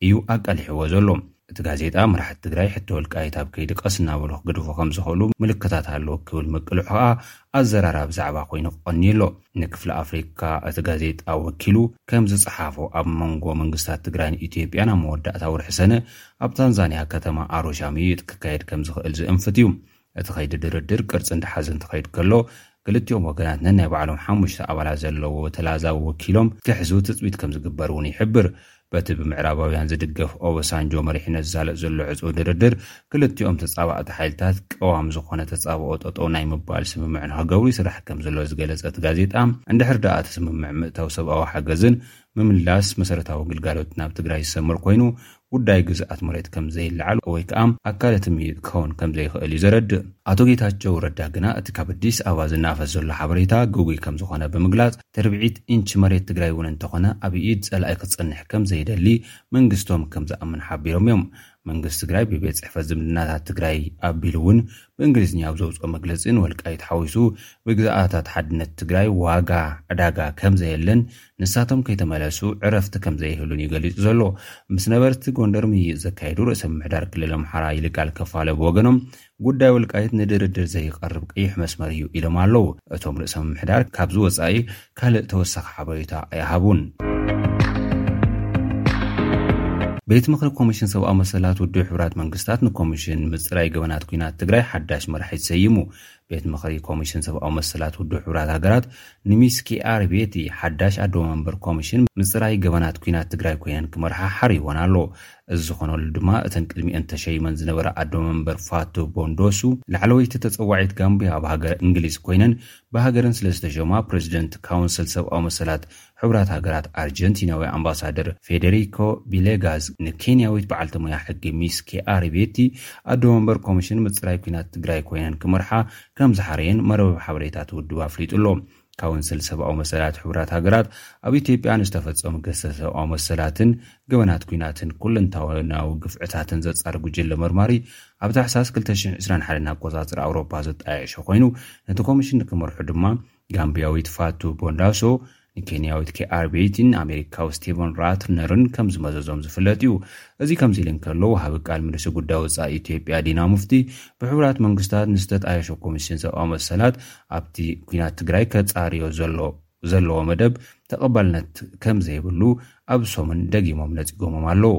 እዩ ኣቃሊሕዎ ዘሎ። እቲ ጋዜጣ፣ መራሕቲ ትግራይ ሕቶ ወልቃይት ኣብ ከይዲ ቀስ እናበሉ ክግድፎ ከምዝኽእሉ ምልክታት ኣለዉ ክብል ምቅልሑ ከኣ ኣዘራራቢ ዛዕባ ኮይኑ ክቐንዩ ኣሎ። ንክፍሊ ኣፍሪካ እቲ ጋዜጣ ወኪሉ ከምዝፀሓፎ ኣብ መንጎ መንግስታት ትግራይን ኢትዮጵያን ኣብ መወዳእታ ወርሒ ሰነ ኣብ ታንዛንያ ከተማ ኣሮሻ ምይይጥ ክካየድ ከምዝኽእል ዝእንፍት እዩ። እቲ ከይዲ ድርድር ቅርፂ እንዳሓዘ እንትኸይድ ከሎ ክልቲኦም ወገናት ነናይ ባዕሎም ሓሙሽተ ኣባላት ዘለዎ ተላዛቢ ወኪሎም ክሕዙ ትፅቢት ከምዝግበር እውን ይሕብር። በቲ ብምዕራባውያን ዝድገፍ ኦበሳንጆ መሪሕነት ዝሳለጥ ዘሎ ዕፁው ድርድር ክልቲኦም ተፃባእቲ ሓይልታት ቀዋሚ ዝኾነ ተፃብኦ ጠጠው ናይ ምባል ስምምዕ ንኸገብሩ ይስራሕ ከምዘሎ ዝገለፀ እቲ ጋዜጣ እንድሕር ዳኣ እቲ ስምምዕ ምእታው ሰብኣዊ ሓገዝን ምምላስ መሰረታዊ ግልጋሎት ናብ ትግራይ ዝሰምር ኮይኑ ጉዳይ ግዝኣት መሬት ከምዘይለዓል ወይ ከኣ ኣካል እቲ ምይይጥ ክኸውን ከምዘይኽእል እዩ ዘረድእ። ኣቶ ጌታቸው ረዳ ግና እቲ ካብ ኣዲስ ኣበባ ዝናፈስ ዘሎ ሓበሬታ ግጉይ ከምዝኾነ ብምግላፅ ትርብዒት ኢንች መሬት ትግራይ እውን እንተኾነ ኣብ ኢድ ፀላኢ ክትፀንሕ ከምዘይደሊ መንግስቶም ከምዝኣምን ሓቢሮም እዮም። መንግስቲ ትግራይ ብቤት ፅሕፈት ዝምድናታት ትግራይ ኣቢሉ እውን ብእንግሊዝኛ ኣብ ዘውፅኦ መግለፂ ንወልቃይት ሓዊሱ ብግዝኣታት ሓድነት ትግራይ ዋጋ ዕዳጋ ከምዘየለን ንሳቶም ከይተመለሱ ዕረፍቲ ከምዘይህሉን እዩ ገሊፁ ዘሎ። ምስ ነበርቲ ጎንደር ምይይጥ ዘካየዱ ርእሰ ምምሕዳር ክልል ኣምሓራ ይልቃል ከፋለ ብወገኖም ጉዳይ ወልቃይት ንድርድር ዘይቐርብ ቀይሕ መስመር እዩ ኢሎም ኣለው። እቶም ርእሰ ምምሕዳር ካብዚ ወፃኢ ካልእ ተወሳኺ ሓበሬታ ኣይሃቡን። ቤት ምኽሪ ኮሚሽን ሰብኣዊ መሰላት ውድብ ሕቡራት መንግስታት ንኮሚሽን ምፅራይ ገበናት ኲናት ትግራይ ሓዳሽ መራሒት ሰይሙ። ቤት ምኽሪ ኮሚሽን ሰብኣዊ መሰላት ውድብ ሕቡራት ሃገራት ንሚስ ኪኣር ቤቲ ሓዳሽ ኣዶ መንበር ኮሚሽን ምፅራይ ገበናት ኲናት ትግራይ ኮይነን ክመርሓ ሓሪዎን ኣሎ። እዚ ዝኾነሉ ድማ እተን ቅድሚኤን ተሸይመን ዝነበራ ኣዶ መንበር ፋቱ ቦንዶሱ ላዕለወይቲ ተፀዋዒት ጋምብያ ኣብ ሃገረ እንግሊዝ ኮይነን ብሃገረን ስለዝተሾማ ፕረዚደንት ካውንስል ሰብኣዊ መሰላት ሕቡራት ሃገራት ኣርጀንቲናዊ ኣምባሳደር ፌደሪኮ ቢሌጋዝ ንኬንያዊት በዓልቲ ሞያ ሕጊ ሚስ ኬኣሪ ቤቲ ኣዶ ወንበር ኮሚሽን ምፅራይ ኲናት ትግራይ ኮይነን ክመርሓ ከምዝሓረየን መርበብ ሓበሬታ እቲ ውድብ ኣፍሊጡ ኣሎ። ካውንስል ሰብኣዊ መሰላት ሕቡራት ሃገራት ኣብ ኢትዮጵያ ንዝተፈፀሙ ገሰ ሰብኣዊ መሰላትን ገበናት ኲናትን ኩለንታዊናዊ ግፍዕታትን ዘፃሪ ጉጅለ መርማሪ ኣብ ታሕሳስ 2021 ንኣቆፃፅራ ኣውሮፓ ዘጣየሸ ኮይኑ ነቲ ኮሚሽን ንክመርሑ ድማ ጋምብያዊት ፋቱ ቦንዳሶ ንኬንያዊት ኬኣር ቤይቲን ንኣሜሪካዊ ስቲቨን ራትነርን ከም ዝመዘዞም ዝፍለጥ እዩ። እዚ ከምዚ ኢሉ እንከሎ፣ ወሃቢ ቃል ሚኒስትሪ ጉዳይ ወጻኢ ኢትዮጵያ ዲና ሙፍቲ፣ ብሕቡራት መንግስታት ንዝተጣየሾ ኮሚሽን ሰብኣዊ መሰላት ኣብቲ ኲናት ትግራይ ከጻርዮ ዘሎ ዘለዎ መደብ ተቐባልነት ከም ዘይብሉ ኣብ ሶምን ደጊሞም ነጺጎሞም ኣለዉ።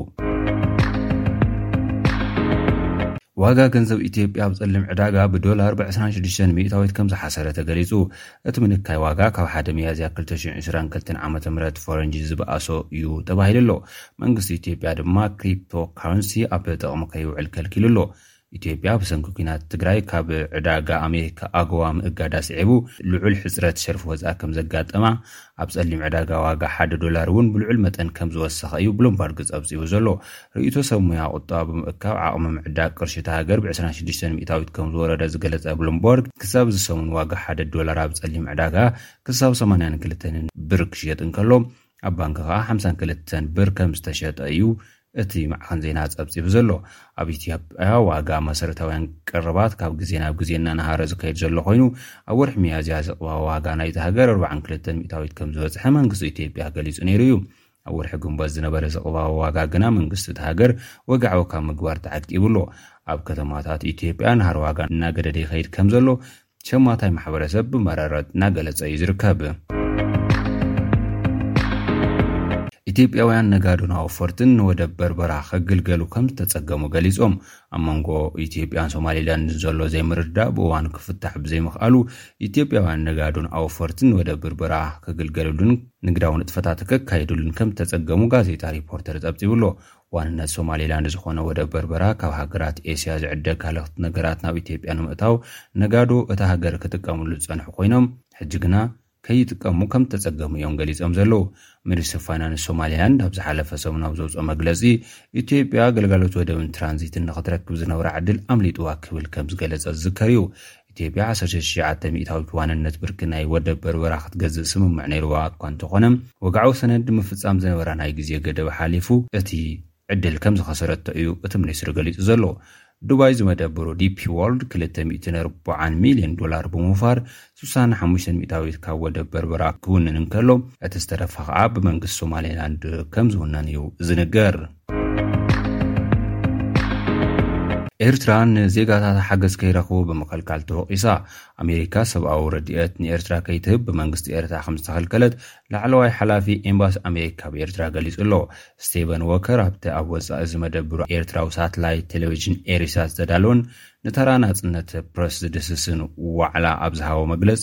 ዋጋ ገንዘብ ኢትዮጵያ ኣብ ጸሊም ዕዳጋ ብዶላር ብ26 ሚእታዊት ከም ዝሓሰረ ተገሊጹ። እቲ ምንካይ ዋጋ ካብ ሓደ ሚያዝያ 2022 ዓ.ም ፈረንጂ ዝበኣሶ እዩ ተባሂሉ ኣሎ። መንግስቲ ኢትዮጵያ ድማ ክሪፕቶ ካረንሲ ኣብ ጥቕሚ ከይውዕል ከልኪሉ ኣሎ። ኢትዮጵያ ብሰንኪ ኲናት ትግራይ ካብ ዕዳጋ ኣሜሪካ ኣጎዋ ምእጋዳ ስዒቡ ልዑል ሕፅረት ሸርፊ ወፃኢ ከምዘጋጠማ፣ ኣብ ፀሊም ዕዳጋ ዋጋ ሓደ ዶላር እውን ብልዑል መጠን ከምዝወሰኸ እዩ ብሉምበርግ ፀብፂቡ ዘሎ። ርእይቶ ሰብ ሙያ ቁጠባ ብምእካብ ዓቕሚ ምዕዳግ ቅርሺ እታ ሃገር ብ ዕስራን ሽዱሽተን ሚእታዊት ከምዝወረደ ዝገለፀ ብሉምበርግ፣ ክሳብ እዚ ሰሙን ዋጋ ሓደ ዶላር ኣብ ፀሊም ዕዳጋ ክሳብ ሰማንያን ክልተንን ብር ክሽየጥ እንከሎ፣ ኣብ ባንኪ ከኣ ሓምሳን ክልተን ብር ከም ዝተሸጠ እዩ እቲ ማዕኸን ዜና ጸብጺቡ ዘሎ። ኣብ ኢትዮጵያ ዋጋ መሰረታውያን ቀረባት ካብ ግዜ ናብ ግዜ እናነሃረ ዝኸይድ ዘሎ ኮይኑ፣ ኣብ ወርሒ ሚያዝያ ዝቕባ ዋጋ ናይታ ሃገር ኣርብዓን ክልተን ሚእታዊት ከም ዝበጽሐ መንግስቲ ኢትዮጵያ ገሊጹ ነይሩ እዩ። ኣብ ወርሒ ግንቦት ዝነበረ ዝቕባ ዋጋ ግና መንግስቲ እታ ሃገር ወግዓዊ ካብ ምግባር ተዓቂቡ ኣሎ። ኣብ ከተማታት ኢትዮጵያ ናህሪ ዋጋ እናገደደ ይኸይድ ከም ዘሎ ሸማታይ ማሕበረሰብ ብመረረት እናገለፀ እዩ ዝርከብ። ኢትዮጵያውያን ነጋዶን ኣወፈርትን ንወደብ በርበራ ከግልገሉ ከም ዝተፀገሙ ገሊፆም። ኣብ መንጎ ኢትዮጵያን ሶማሊላንድን ዘሎ ዘይምርድዳእ ብእዋኑ ክፍታሕ ብዘይምኽኣሉ ኢትዮጵያውያን ነጋዶን ኣወፈርትን ንወደብ በርበራ ከግልገሉሉን ንግዳዊ ንጥፈታት ከካይዱሉን ከም ዝተፀገሙ ጋዜጣ ሪፖርተር ፀብፂቡሎ። ዋንነት ሶማሌላንድ ዝኾነ ወደብ በርበራ ካብ ሃገራት ኤስያ ዝዕደግ ሃለኽቲ ነገራት ናብ ኢትዮጵያ ንምእታው ነጋዶ እታ ሃገር ክጥቀምሉ ዝጸንሑ ኮይኖም ሕጂ ግና ከይጥቀሙ ከም ዝተጸገሙ እዮም ገሊጾም ዘለዉ። ሚኒስትሪ ፋይናንስ ሶማሌላንድ ኣብ ዝሓለፈ ሰሙን ኣብ ዘውጽኦ መግለጺ ኢትዮጵያ ግልጋሎት ወደብን ትራንዚትን ንክትረክብ ዝነበራ ዕድል ኣምሊጥዋ ክብል ከም ዝገለጸ ዝዝከር እዩ። ኢትዮጵያ ዓሰርተ ትሽዓተ ሚእታዊት ዋንነት ብርኪ ናይ ወደብ በርበራ ክትገዝእ ስምምዕ ነይርዋ እኳ እንተኾነ ወግዓዊ ሰነድ ንምፍፃም ዝነበራ ናይ ግዜ ገደብ ሓሊፉ እቲ ዕድል ከምዝኸሰረቶ እዩ እቲ ሚኒስትሪ ገሊፁ ዘሎ። ዱባይ ዝመደብሩ ዲፒ ዎርልድ ክልተ ሚእትን ኣርባዓን ሚልዮን ዶላር ብምውፋር ስሳን ሓሙሽተን ሚእታዊት ካብ ወደብ በርበራ ክውንን እንከሎ እቲ ዝተረፈ ከኣ ብመንግስቲ ሶማሌላንድ ከምዝውነን እዩ ዝንገር። ኤርትራ ንዜጋታታ ሓገዝ ከይረኽቡ ብምኽልካል ተወቒሳ። ኣሜሪካ ሰብኣዊ ረድኤት ንኤርትራ ከይትህብ ብመንግስቲ ኤርትራ ከም ዝተኸልከለት ላዕለዋይ ሓላፊ ኤምባሲ ኣሜሪካ ኣብ ኤርትራ ገሊጹ ኣሎ። ስቴቨን ዎከር ኣብቲ ኣብ ወጻኢ ዝመደብሩ ኤርትራዊ ሳትላይት ቴሌቪዥን ኤሪሳት ዘዳለወን ንተራ ናጽነት ፕረስ ዝድህስስን ዋዕላ ኣብ ዝሃቦ መግለጺ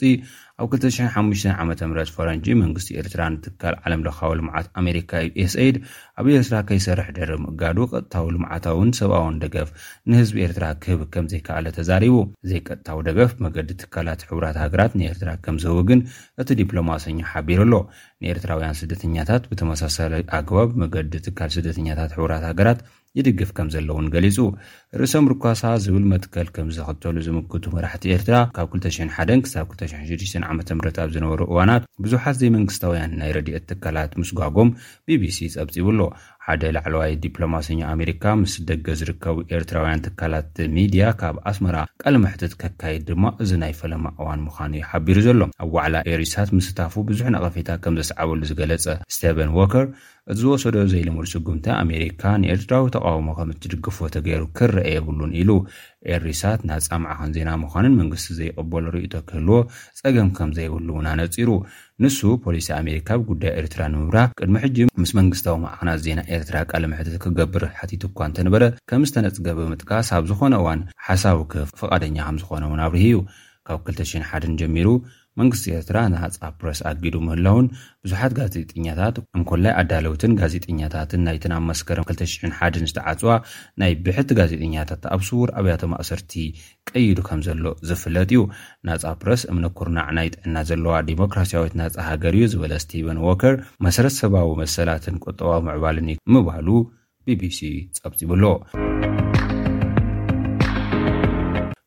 ኣብ ክልተ ሽሕን ሓሙሽተን ዓመተ ምህረት ፈረንጂ መንግስቲ ኤርትራ ንትካል ዓለም ለኻዊ ልምዓት ኣሜሪካ ዩኤስኤይድ ኣብ ኤርትራ ከይሰርሕ ድሕሪ ምእጋዱ ቀጥታዊ ልምዓታውን ሰብኣውን ደገፍ ንህዝቢ ኤርትራ ክህብ ከም ዘይከኣለ ተዛሪቡ። ዘይቀጥታዊ ደገፍ ብመገዲ ትካላት ሕቡራት ሃገራት ንኤርትራ ከም ዝህቡ ግን እቲ ዲፕሎማሰኛ ሓቢሩ ኣሎ። ንኤርትራውያን ስደተኛታት ብተመሳሳሊ ኣገባብ ብመገዲ ትካል ስደተኛታት ሕቡራት ሃገራት ይድግፍ ከምዘሎ ውን ገሊጹ። ርእሰ ምርኳሳ ዝብል መትከል ከምዝኽተሉ ዝምጉቱ መራሕቲ ኤርትራ፣ ካብ ክልተ ሽሕን ሓደን ክሳብ ክልተ ሽሕን ሽዱሽተን ዓመተ ምህረት ኣብ ዝነበሩ እዋናት ብዙሓት ዘይመንግስታውያን ናይ ረድኤት ትካላት ምስጓጎም ቢቢሲ ጸብጺቡ ኣሎ። ሓደ ላዕለዋይ ዲፕሎማሰኛ ኣሜሪካ ምስ ደገ ዝርከቡ ኤርትራውያን ትካላት ሚድያ ካብ ኣስመራ ቃለ መሕትት ከካይድ ድማ እዚ ናይ ፈለማ እዋን ምዃኑ'ዩ ሓቢሩ ዘሎ። ኣብ ዋዕላ ኤሪሳት ምስታፉ ብዙሕ ነቐፌታ ከምዘስዓበሉ ዝገለጸ ስቴቨን ዎከር፣ እቲ ዝወሰዶ ዘይልሙድ ስጉምቲ ኣሜሪካ ንኤርትራዊ ተቓውሞ ከም እትድግፎ ተገይሩ ክረኣ የብሉን ኢሉ። ኤሪሳት ናጻ ማዕኸን ዜና ምዃንን መንግስቲ ዘይቕበሎ ርእይቶ ክህልዎ ጸገም ከም ዘይብሉ እውን ኣነጺሩ። ንሱ፣ ፖሊሲ ኣሜሪካ ኣብ ጉዳይ ኤርትራ ንምብራህ ቅድሚ ሕጂ ምስ መንግስታዊ ማዕኸናት ዜና ኤርትራ ቃለ መሕትት ክገብር ሓቲቱ እኳ እንተነበረ ከም ዝተነጽገ ብምጥቃስ ኣብ ዝኾነ እዋን ሓሳቡ ክህብ ፍቓደኛ ከም ዝኾነ እውን ኣብሪሁ እዩ። ካብ ክልተ ሽሕን ሓደን ጀሚሩ መንግስቲ ኤርትራ ናጻ ፕረስ ኣጊዱ ምህላዉን ብዙሓት ጋዜጠኛታት እንኮላይ ኣዳለውትን ጋዜጠኛታትን ናይተን ኣብ መስከረም ክልተ ሽሕን ሓደን ዝተዓጽዋ ናይ ብሕቲ ጋዜጠኛታት ኣብ ስዉር ኣብያተ ማእሰርቲ ቀይዱ ከም ዘሎ ዝፍለጥ እዩ። ናጻ ፕረስ እምነ ኩርናዕ ናይ ጥዕና ዘለዋ ዲሞክራስያዊት ናጻ ሃገር እዩ ዝበለ ስቲቨን ዎከር መሰረት ሰባዊ መሰላትን ቁጠባዊ ምዕባልን እዩ ምባሉ ቢቢሲ ጸብጺቡ'ሎ።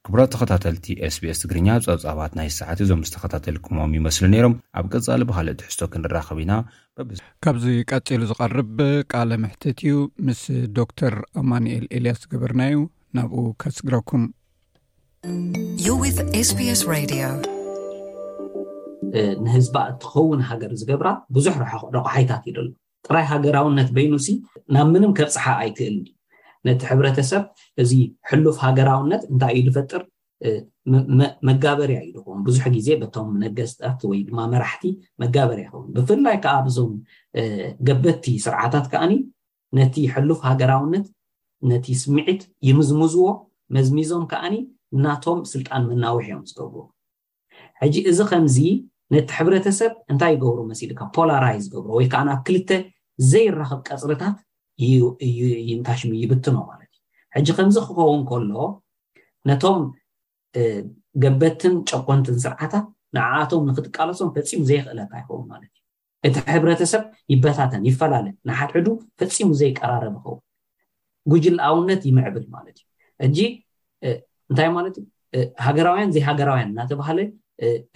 ክቡራት ተኸታተልቲ SBS ትግርኛ ጸብጻባት ናይ ሰዓት እዞም ዝተኸታተልኩሞም ይመስሉ ነይሮም። ኣብ ቀጻሊ ብኻልእ ትሕዝቶ ክንራኸብ ኢና። ካብዚ ቀጺሉ ዝቐርብ ቃለ መሕትት እዩ ምስ ዶክተር ኣማንኤል ኤልያስ ዝገበርናዩ ናብኡ ከስግረኩም። You're with SBS Radio. ንህዝባ እትኸውን ሃገር ዝገብራ ብዙሕ ረሓቕ ረቑሓይታት እዩ ደሎ ጥራይ ሃገራውነት በይኑሲ ናብ ምንም ከብጽሓ ኣይክእልን እዩ። ነቲ ሕብረተሰብ እዚ ሕሉፍ ሃገራውነት እንታይ እዩ ዝፈጥር መጋበርያ እዩ ዝኸውን ብዙሕ ግዜ በቶም ነገስታት ወይ ድማ መራሕቲ መጋበርያ ይኸውን ብፍላይ ከዓ ኣብዞም ገበቲ ስርዓታት ከዓኒ ነቲ ሕሉፍ ሃገራውነት ነቲ ስምዒት ይምዝምዝዎ መዝሚዞም ከዓኒ ናቶም ስልጣን መናውሒ እዮም ዝገብሩ ሕጂ እዚ ከምዚ ነቲ ሕብረተሰብ እንታይ ይገብሮ መሲልካ ፖላራይዝ ይገብሮ ወይ ከኣ ኣብ ክልተ ዘይራኸብ ቀጽርታት ይንታሽሚ ይብትኖ ማለት እዩ ሕጂ ከምዚ ክኸውን ከሎ ነቶም ገበትን ጨቆንትን ስርዓታት ንዓኣቶም ንክትቃለሶም ፈጺሙ ዘየኽእለካ ይኸውን ማለት እዩ እቲ ሕብረተሰብ ይበታተን፣ ይፈላለ፣ ንሓድሕዱ ፈጺሙ ዘይቀራረብ ይኸውን። ጉጅለኣውነት ይምዕብል ማለት እዩ። ሕጂ እንታይ ማለት እዩ? ሃገራውያን ዘይሃገራውያን እናተባህለ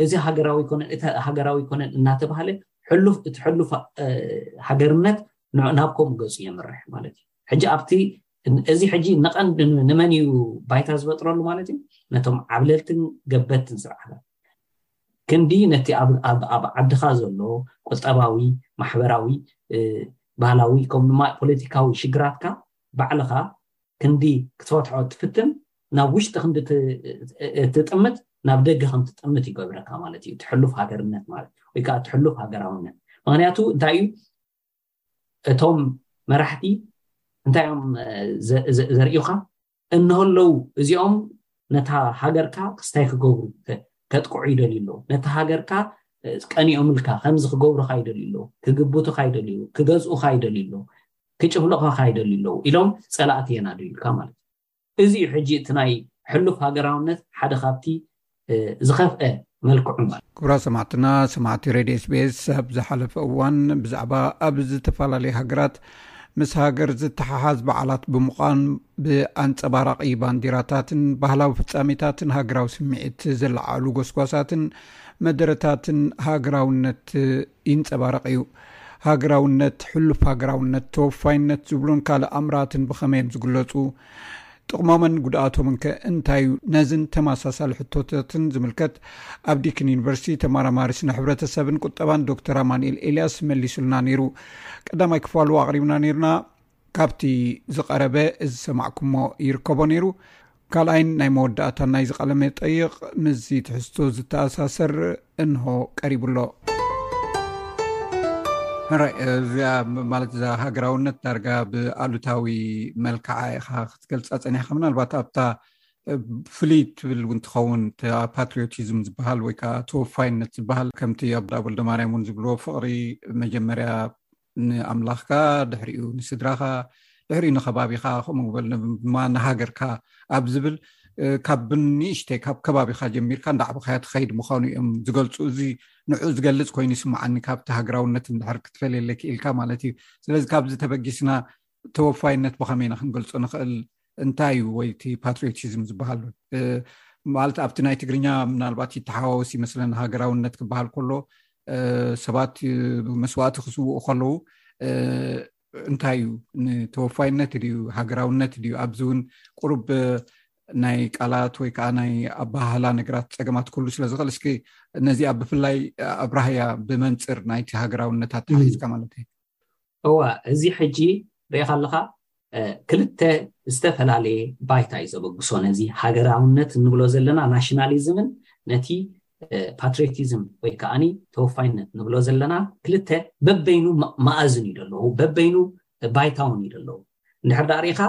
እዚ ሃገራዊ ኣይኮነን እቲ ሃገራዊ ኣይኮነን እናተባህለ ሕሉፍ እቲ ሕሉፍ ሃገርነት ናብ ከምኡ ገጹ የምርሕ ማለት እዩ። ሕጂ ኣብቲ እዚ ሕጂ ንቐንድ ንመን እዩ ባይታ ዝበጥረሉ ማለት እዩ ነቶም ዓብለልትን ገበትን ስርዓታት ክንዲ ነቲ ኣብ ዓድኻ ዘሎ ቁጠባዊ፣ ማሕበራዊ፣ ባህላዊ ከምኡ ድማ ፖለቲካዊ ሽግራትካ ባዕልኻ ክንዲ ክትፈትሖ እትፍትን ናብ ውሽጢ ክንዲ እትጥምት ናብ ደገ ከም ትጥምት ይገብረካ ማለት እዩ እቲ ሕሉፍ ሃገርነት ማለት ወይ ከዓ እቲ ሕሉፍ ሃገራውነት ምክንያቱ እንታይ እዩ እቶም መራሕቲ እንታይ እዮም ዘርእዩካ እንሀለዉ እዚኦም ነታ ሃገርካ ክስታይ ክገብሩ ከጥቅዑ ይደልዩ ኣለዉ ነታ ሃገርካ ቀኒኦምልካ ከምዚ ክገብሩካ ይደልዩ ኣለዉ ክግብቱካ ይደልዩ ኣለዉ ክገዝኡካ ይደልዩ ኣለዉ ክጭፍልቑካ ይደልዩ ኣለዉ ኢሎም ፀላእቲ የናድዩልካ ማለት እዩ እዚ እዩ ሕጂ እቲ ናይ ሕሉፍ ሃገራውነት ሓደ ካብቲ ዝኸፍኤ መልክዑ ማለት ክብራት ሰማዕትና ሰማዕቲ ሬድዮ ስቤስ ኣብ ዝሓለፈ እዋን ብዛዕባ ኣብ ዝተፈላለዩ ሃገራት ምስ ሃገር ዝተሓሓዝ በዓላት ብምዃን ብኣንፀባራቂ ባንዲራታትን ባህላዊ ፍፃሜታትን ሃገራዊ ስምዒት ዘለዓሉ ጎስጓሳትን መደረታትን ሃገራውነት ይንጸባረቕ እዩ። ሃገራውነት፣ ሕሉፍ ሃገራውነት፣ ተወፋይነት ዝብሉን ካልእ ኣምራትን ብኸመይ እዮም ዝግለጹ? ጥቕሞምን ጉድኣቶምንከ እንታይ እዩ? ነዝን ተመሳሳሊ ሕቶታትን ዝምልከት ኣብ ዲክን ዩኒቨርሲቲ ተመራማሪ ስነ ሕብረተሰብን ቁጠባን ዶክተር ኣማንኤል ኤልያስ መሊሱልና ነይሩ። ቀዳማይ ክፋሉ ኣቕሪብና ነይርና። ካብቲ ዝቐረበ ዝሰማዕኩሞ ይርከቦ ነይሩ ካልኣይን ናይ መወዳእታ ናይዚ ቀለመ ጠይቕ ምስዚ ትሕዝቶ ዝተኣሳሰር እንሆ ቀሪቡ ኣሎ እዚኣ ማለት እዛ ሃገራውነት ዳርጋ ብኣሉታዊ መልክዓ ኢካ ክትገልፃ ፀኒሕካ ምናልባት ኣብታ ፍሉይ ትብል እውን ትኸውን ፓትሪዮቲዝም ዝበሃል ወይከዓ ተወፋይነት ዝበሃል ከምቲ ኣብዳወልደማርያም እውን ዝብልዎ ፍቅሪ መጀመርያ ንኣምላኽካ ድሕሪኡ ንስድራኻ ድሕሪኡ ንከባቢካ ከምኡ በል ድማ ንሃገርካ ኣብ ዝብል ካብ ንእሽተይ ካብ ከባቢካ ጀሚርካ እንዳዕበካያ ትከይድ ምኳኑ እዮም ዝገልፁ እዚ ንዑ ዝገልፅ ኮይኑ ይስማዓኒ ካብቲ ሃገራውነት ንድሕር ክትፈልየለ ክኢልካ ማለት እዩ ስለዚ ካብዚ ተበጊስና ተወፋይነት ብከመይ ኢና ክንገልፆ ንክእል እንታይ እዩ ወይ እቲ ፓትሪዮቲዝም ዝበሃሉ ማለት ኣብቲ ናይ ትግርኛ ምናልባት ይተሓዋወስ ይመስለኒ ሃገራውነት ክበሃል ከሎ ሰባት መስዋእቲ ክስውኡ ከለዉ እንታይ እዩ ንተወፋይነት ድዩ ሃገራውነት ድዩ ኣብዚ እውን ቁሩብ ናይ ቃላት ወይ ከዓ ናይ ኣባህላ ነገራት ፀገማት ክህሉ ስለዝኽእል እስኪ ነዚኣ ብፍላይ ኣብራህያ ብመንፅር ናይቲ ሃገራውነት ኣተሓሒዝካ ማለት እዩ እወ እዚ ሕጂ ርኢኻ ኣለኻ ክልተ ዝተፈላለየ ባይታ እዩ ዘበግሶ ነዚ ሃገራውነት እንብሎ ዘለና ናሽናሊዝምን ነቲ ፓትሪዮቲዝም ወይ ከዓኒ ተወፋይነት ንብሎ ዘለና ክልተ በበይኑ መኣዝን እዩ ዘለዎ በበይኑ ባይታውን እዩ ዘለዎ እንድሕር ዳ ርኢኻ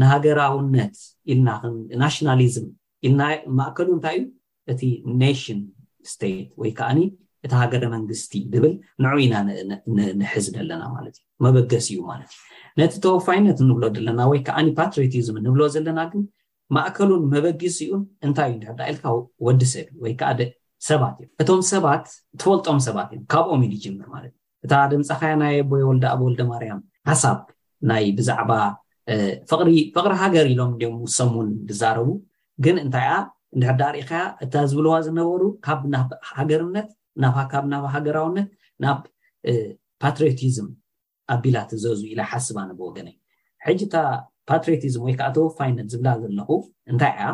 ንሃገራውነት ኢልና ናሽናሊዝም ኢልና ማእከሉ እንታይ እዩ እቲ ኔሽን ስቴት ወይ ከኣ እቲ ሃገረ መንግስቲ ድብል ንዑ ኢና ንሕዝ ደለና ማለት እዩ መበገሲ እዩ ማለት እዩ ነቲ ተወፋይነት እንብሎ ደለና ወይ ከኣ ፓትሪዮቲዝም እንብሎ ዘለና ግን ማእከሉን መበጊሲኡን እንታይ እዩ እንድሕር ኢልካ ወዲ ሰብ ወይ ከኣ ሰባት እዮም እቶም ሰባት ትፈልጦም ሰባት እዮም ካብኦም እዩ ዝጅምር ማለት እዩ እታ ደምጻኻያ ናይ ኣቦይ ወልደኣብ ወልደማርያም ሓሳብ ናይ ብዛዕባ ፍቕሪ ፍቕሪ ሃገር ኢሎም እንድዮም ንሶም እውን ዝዛረቡ ግን እንታይ እያ እንድሕር ደኣ ርኢኻያ እታ ዝብልዋ ዝነበሩ ካብ ናብ ሃገርነት ናብ ካብ ናብ ሃገራውነት ናብ ፓትሪዮቲዝም ኣቢላ ትዘዙ ኢላ ሓስብ ኣነ ብወገነይ ሕጂ እታ ፓትሪዮቲዝም ወይ ከዓ ተወፋይነት ዝብላ ዘለኹ እንታይ እያ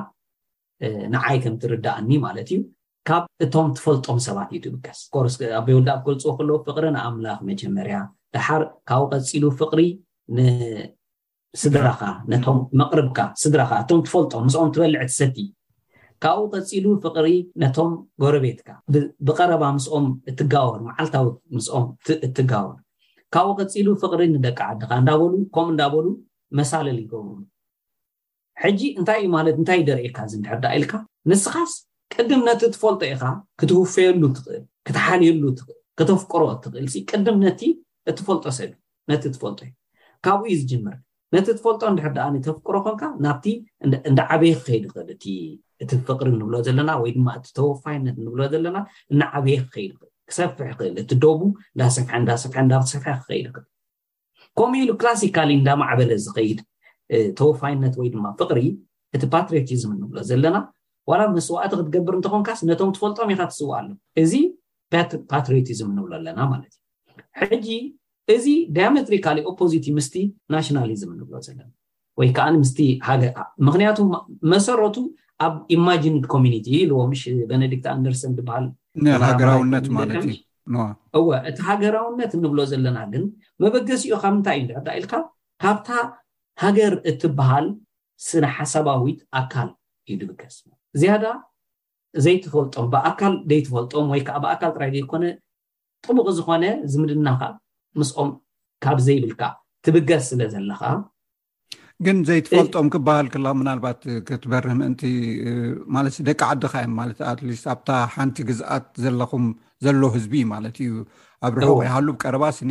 ንዓይ ከም ትርዳኣኒ ማለት እዩ ካብ እቶም ትፈልጦም ሰባት እዩ ትብገስ ኮርስ ኣቦይ ወልደኣብ ክገልጽዎ ከለዉ ፍቅሪ ንኣምላኽ መጀመርያ ደሓር ካብኡ ቀጺሉ ፍቅሪ ንስድራኻ ነቶም መቅርብካ ስድራኻ እቶም ትፈልጦም ምስኦም ትበልዕ ትሰቲ ካብኡ ቀጺሉ ፍቅሪ ነቶም ጎረቤትካ ብቀረባ ምስኦም እትጋወር መዓልታዊ ምስኦም እትጋወር ካብኡ ቀጺሉ ፍቅሪ ንደቂ ዓድኻ እንዳበሉ ከምኡ እንዳበሉ መሳልል ይገብሩ ሕጂ እንታይ እዩ ማለት እንታይ ይደርኤካ እዚ እንድሕር ደኣ ኢልካ ንስኻስ ቅድም ነቲ እትፈልጦ ኢኻ ክትውፈየሉ እትኽእል ክትሓልየሉ እትኽእል ከተፍቅሮ እትኽእልሲ ቅድም ነቲ እትፈልጦ ሰብ እዩ ነቲ እትፈልጦ እዩ ካብኡ እዩ ዝጅምር ነቲ እትፈልጦ እንድሕር ደኣ ተፍቅሮ ኮንካ ናብቲ እንዳዓበየ ክኸይድ ይኽእል እቲ እቲ ፍቅሪ ንብሎ ዘለና ወይ ድማ እቲ ተወፋይነት ንብሎ ዘለና እናዓበየ ክኸይድ ይኽእል ክሰፍሕ ይኽእል እቲ ዶቡ እንዳሰፍሐ እንዳሰፍሐ እንዳሰፍሐ ክኸይድ ይኽእል ከምኡ ኢሉ ክላሲካሊ እንዳማዕበለ ዝኸይድ ተወፋይነት ወይ ድማ ፍቕሪ እቲ ፓትሪዮቲዝም እንብሎ ዘለና ዋላ መስዋእቲ ክትገብር እንተኾንካስ ነቶም ትፈልጦም ኢኻ ትስውኣሎም እዚ ፓትሪዮቲዝም እንብሎ ኣለና ማለት እዩ ሕጂ እዚ ዳያሜትሪካሊ ኦፖዚቲ ምስቲ ናሽናሊዝም እንብሎ ዘለና ወይ ከኣ ምስቲ ሃገር ምክንያቱ መሰረቱ ኣብ ኢማጂንድ ኮሚኒቲ እዩ ኢልዎ ምሽ በነዲክት ኣንደርሰን ዝበሃል ሃገራውነት ማለት እዩ እወ እቲ ሃገራውነት እንብሎ ዘለና ግን መበገሲኡ ካብ ምንታይ እዩ ንርዳ ኢልካ ካብታ ሃገር እትበሃል ስነ ሓሳባዊት ኣካል እዩ ድብገስ ዝያዳ ዘይትፈልጦም ብኣካል ዘይትፈልጦም ወይ ከዓ ብኣካል ጥራይ ዘይኮነ ጥቡቕ ዝኾነ ዝምድናኻ ምስኦም ካብ ዘይብልካ ትብገስ ስለ ዘለኻ ግን ዘይትፈልጦም ክበሃል ክላ ምናልባት ክትበርህ ምእንቲ ማለት ደቂ ዓድካ እዮም ማለት ኣትሊስት ኣብታ ሓንቲ ግዝኣት ዘለኹም ዘሎ ህዝቢ ማለት እዩ ኣብ ርሑቕ ይሃሉ ቀረባ ስኒ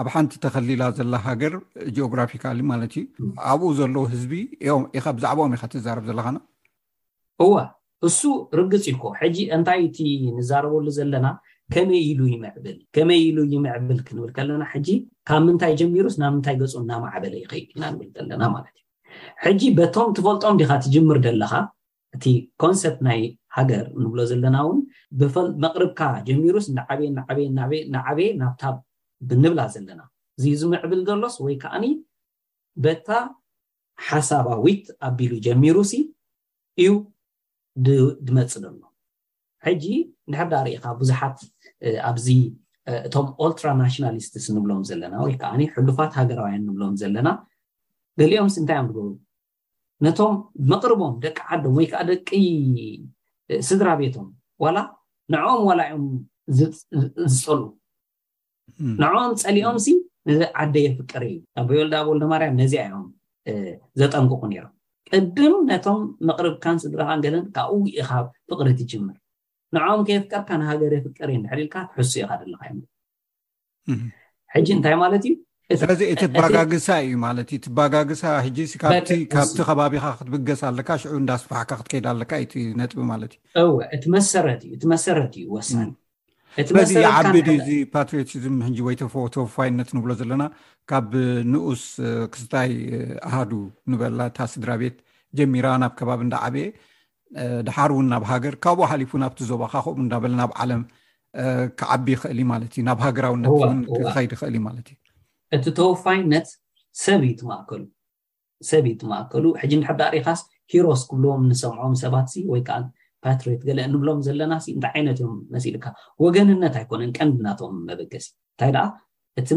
ኣብ ሓንቲ ተኸሊላ ዘላ ሃገር ጂኦግራፊካሊ ማለት እዩ ኣብኡ ዘለዉ ህዝቢ ኢካ ብዛዕባኦም ኢካ ትዛረብ ዘለካና እወ እሱ ርግጽ እዩኮ ሕጂ እንታይ እቲ ንዛረበሉ ዘለና ከመይ ኢሉ ይምዕብል ከመይ ኢሉ ይምዕብል ክንብል ከለና ሕጂ ካብ ምንታይ ጀሚሩስ ናብ ምንታይ ገጹ እናማዕበለ ይኸይድ ኢና ንብል ዘለና ማለት እዩ ሕጂ በቶም ትፈልጦም ዲኻ ትጅምር ዘለኻ እቲ ኮንሰፕት ናይ ሃገር ንብሎ ዘለና እውን መቕርብካ ጀሚሩስ እናዓበየ እናዓበየ እናዓበየ እናዓበየ ናብታ ብንብላ ዘለና እዚ ዝምዕብል ዘሎስ ወይ ከዓኒ በታ ሓሳባዊት ኣቢሉ ጀሚሩሲ እዩ ድመጽእ ደሎ። ሕጂ እንድሕር ደኣ ርኢኻ ብዙሓት ኣብዚ እቶም ኦልትራ ናሽናሊስትስ ንብሎም ዘለና ወይ ከዓኒ ሕሉፋት ሃገራውያን ንብሎም ዘለና ገሊኦምስ እንታይ እዮም ዝገብሩ ነቶም መቕርቦም ደቂ ዓዶም ወይ ከዓ ደቂ ስድራ ቤቶም ዋላ ንዕኦም ዋላ እዮም ዝፀሉ ንዕኦም ጸሊኦም ሲ ነዚ ዓደ የፍቅር እዩ ኣቦይ ወልዳ ኣብ ወልደማርያም ነዚኣ እዮም ዘጠንቅቑ ነይሮም ቅድም ነቶም መቕርብካን ስድራኻን ገለን ካብኡ ኢኻ ፍቕሪ ትጅምር ንዕኦም ከየፍቀርካ ንሃገር የፍቀር እየ እንድሕር ኢልካ ትሕሱ ኢኻ ዘለካ እዮም ሕጂ እንታይ ማለት እዩ ስለዚ እቲ ባጋግሳ እዩ ማለት እዩ ትባጋግሳ ሕጂ ካብቲ ካብቲ ከባቢኻ ክትብገስ ኣለካ ሽዑ እንዳስፋሕካ ክትከይድ ኣለካ እዩ ነጥቢ ማለት እዩ እወ እቲ መሰረት እዩ እቲ መሰረት እዩ ወሳኒ በዚ ይዓቢ ድዩ እዚ ፓትሪዮቲዝም ሕጂ ወይ ተወፋይነት ንብሎ ዘለና ካብ ንኡስ ክስታይ ኣሃዱ ንበላ እታ ስድራ ቤት ጀሚራ ናብ ከባቢ እንዳዓበየ ድሓር እውን ናብ ሃገር ካብኡ ሓሊፉ ናብቲ ዞባ ካከኡ እንዳበለ ናብ ዓለም ክዓቢ ይኽእል እዩ ማለት እዩ ናብ ሃገራውነት እውን ክኸይድ ይኽእል እዩ ማለት እዩ እቲ ተወፋይነት ሰብ እዩ ትማእከሉ ሰብ እዩ እቲ ማእከሉ ሕጂ እንድሕር ደኣ ሪኢኻስ ሂሮስ ክብልዎም እንሰምዖም ሰባትሲ ወይ ከኣ ፓትሪዮት ገለ እንብሎም ዘለናሲ እንታይ ዓይነት እዮም መሲልካ ወገንነት ኣይኮነን ቀንዲ ናቶም መበገሲ እንታይ ደኣ እቲ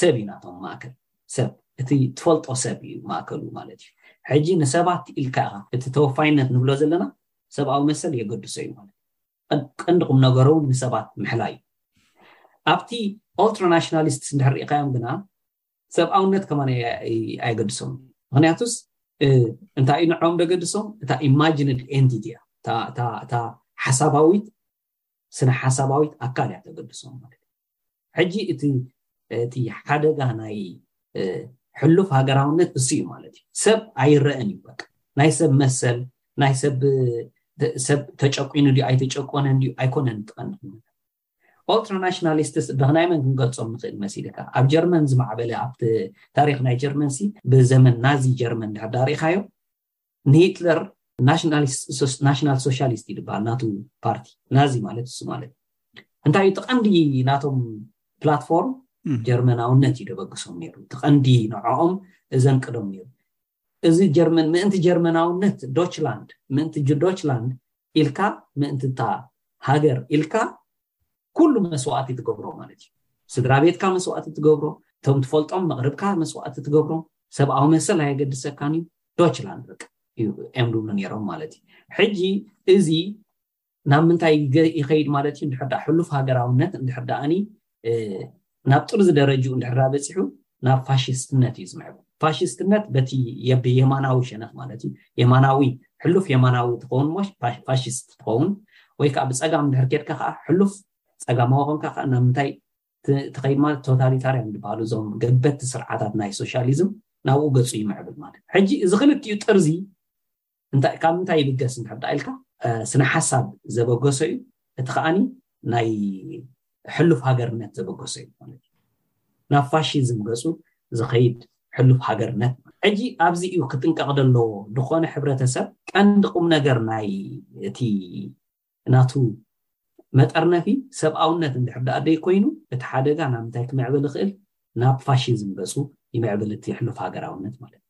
ሰብ እዩ ናቶም ማእከል ሰብ እቲ ትፈልጦ ሰብ እዩ ማእከሉ ማለት እዩ ሕጂ ንሰባት ኢልካ ኢኻ እቲ ተወፋይነት ንብሎ ዘለና ሰብኣዊ መሰል የገድሶ እዩ ማለት ቀንዲ ቁም ነገሮ እውን ንሰባት ምሕላይ እዩ ኣብቲ ኦልትራናሽናሊስትስ እንድሕር ሪኢኻዮም ግና ሰብኣውነት ከማን ኣየገድሶም ምክንያቱስ እንታይ እዩ ንዖም ደገድሶም እታ ኢማጂንድ ኤንቲቲ እያ እታ ሓሳባዊት ስነ ሓሳባዊት ኣካል እያ ተገድሶም ማለት ሕጂ እቲ እቲ ሓደጋ ናይ ሕሉፍ ሃገራውነት እሱ እዩ ማለት እዩ ሰብ ኣይረአን እዩ በቃ ናይ ሰብ መሰል ናይ ሰብ ሰብ ተጨቂኑ ድዩ ኣይተጨቆነን ድዩ ኣይኮነን ትቀንዲ ኦልትራናሽናሊስትስ ብናይ መን ክንገልጾም ንኽእል መሲልካ? ኣብ ጀርመን ዝማዕበለ ኣብቲ ታሪኽ ናይ ጀርመንሲ ብዘመን ናዚ ጀርመን እንድሕር ድኣ ርኢኻዮ ንሂትለር ናሽናል ሶሻሊስት እዩ ዝበሃል ናቱ ፓርቲ ናዚ ማለት እሱ ማለት እንታይ እዩ እቲ ቀንዲ ናቶም ፕላትፎርም ጀርመናውነት እዩ ደበግሶም ነይሩ እቲ ቀንዲ ንዕኦም ዘንቅዶም ነይሩ እዚ ጀርመን ምእንቲ ጀርመናውነት ዶችላንድ ምእንቲ ዶችላንድ ኢልካ ምእንቲ እታ ሃገር ኢልካ ኩሉ መስዋእቲ ትገብሮ ማለት እዩ ስድራ ቤትካ መስዋእቲ ትገብሮ እቶም ትፈልጦም መቕርብካ መስዋእቲ ትገብሮ ሰብኣዊ መሰል ኣየገድሰካን እዩ ዶችላንድ በቃ እዩ እዮም ዝብሉ ነይሮም ማለት እዩ ሕጂ እዚ ናብ ምንታይ ይኸይድ ማለት እዩ ድሕር ደኣ ሕሉፍ ሃገራውነት እንድሕር ደኣኒ ናብ ጥርዚ ደረጅኡ እንድሕር ደኣ በጺሑ ናብ ፋሽስትነት እዩ ዝምዕብል ፋሽስትነት በቲ የብ የማናዊ ሸነኽ ማለት እዩ የማናዊ ሕሉፍ የማናዊ ትኸውን እሞ ፋሽስት ትኸውን ወይ ከዓ ብፀጋም እንድሕር ኬድካ ከዓ ሕሉፍ ፀጋማዊ ኮንካ ከዓ ናብ ምንታይ ትኸይድ ማለት ቶታሊታርያን ዝበሃሉ እዞም ገበቲ ስርዓታት ናይ ሶሻሊዝም ናብኡ ገፁ ይምዕብል ማለት ሕጂ እዚ ክልቲኡ ጥርዚ እንታይ ካብ ምንታይ ይብገስ እንተድኣ ኢልካ ስነ ሓሳብ ዘበገሶ እዩ እቲ ከዓኒ ናይ ሕሉፍ ሃገርነት ዘበገሶ እዩ ማለት እዩ ናብ ፋሽዝም ገፁ ዝኸይድ ሕሉፍ ሃገርነት ሕጂ ኣብዚ እዩ ክጥንቀቕ ዘለዎ ዝኾነ ሕብረተሰብ ቀንዲ ቁም ነገር ናይ እቲ ናቱ መጠርነፊ ሰብኣውነት እንድሕር ደኣ ዘይኮይኑ እቲ ሓደጋ ናብ ምንታይ ክምዕብል ይኽእል ናብ ፋሽዝም ገፁ ይምዕብል እቲ ሕሉፍ ሃገራውነት ማለት እዩ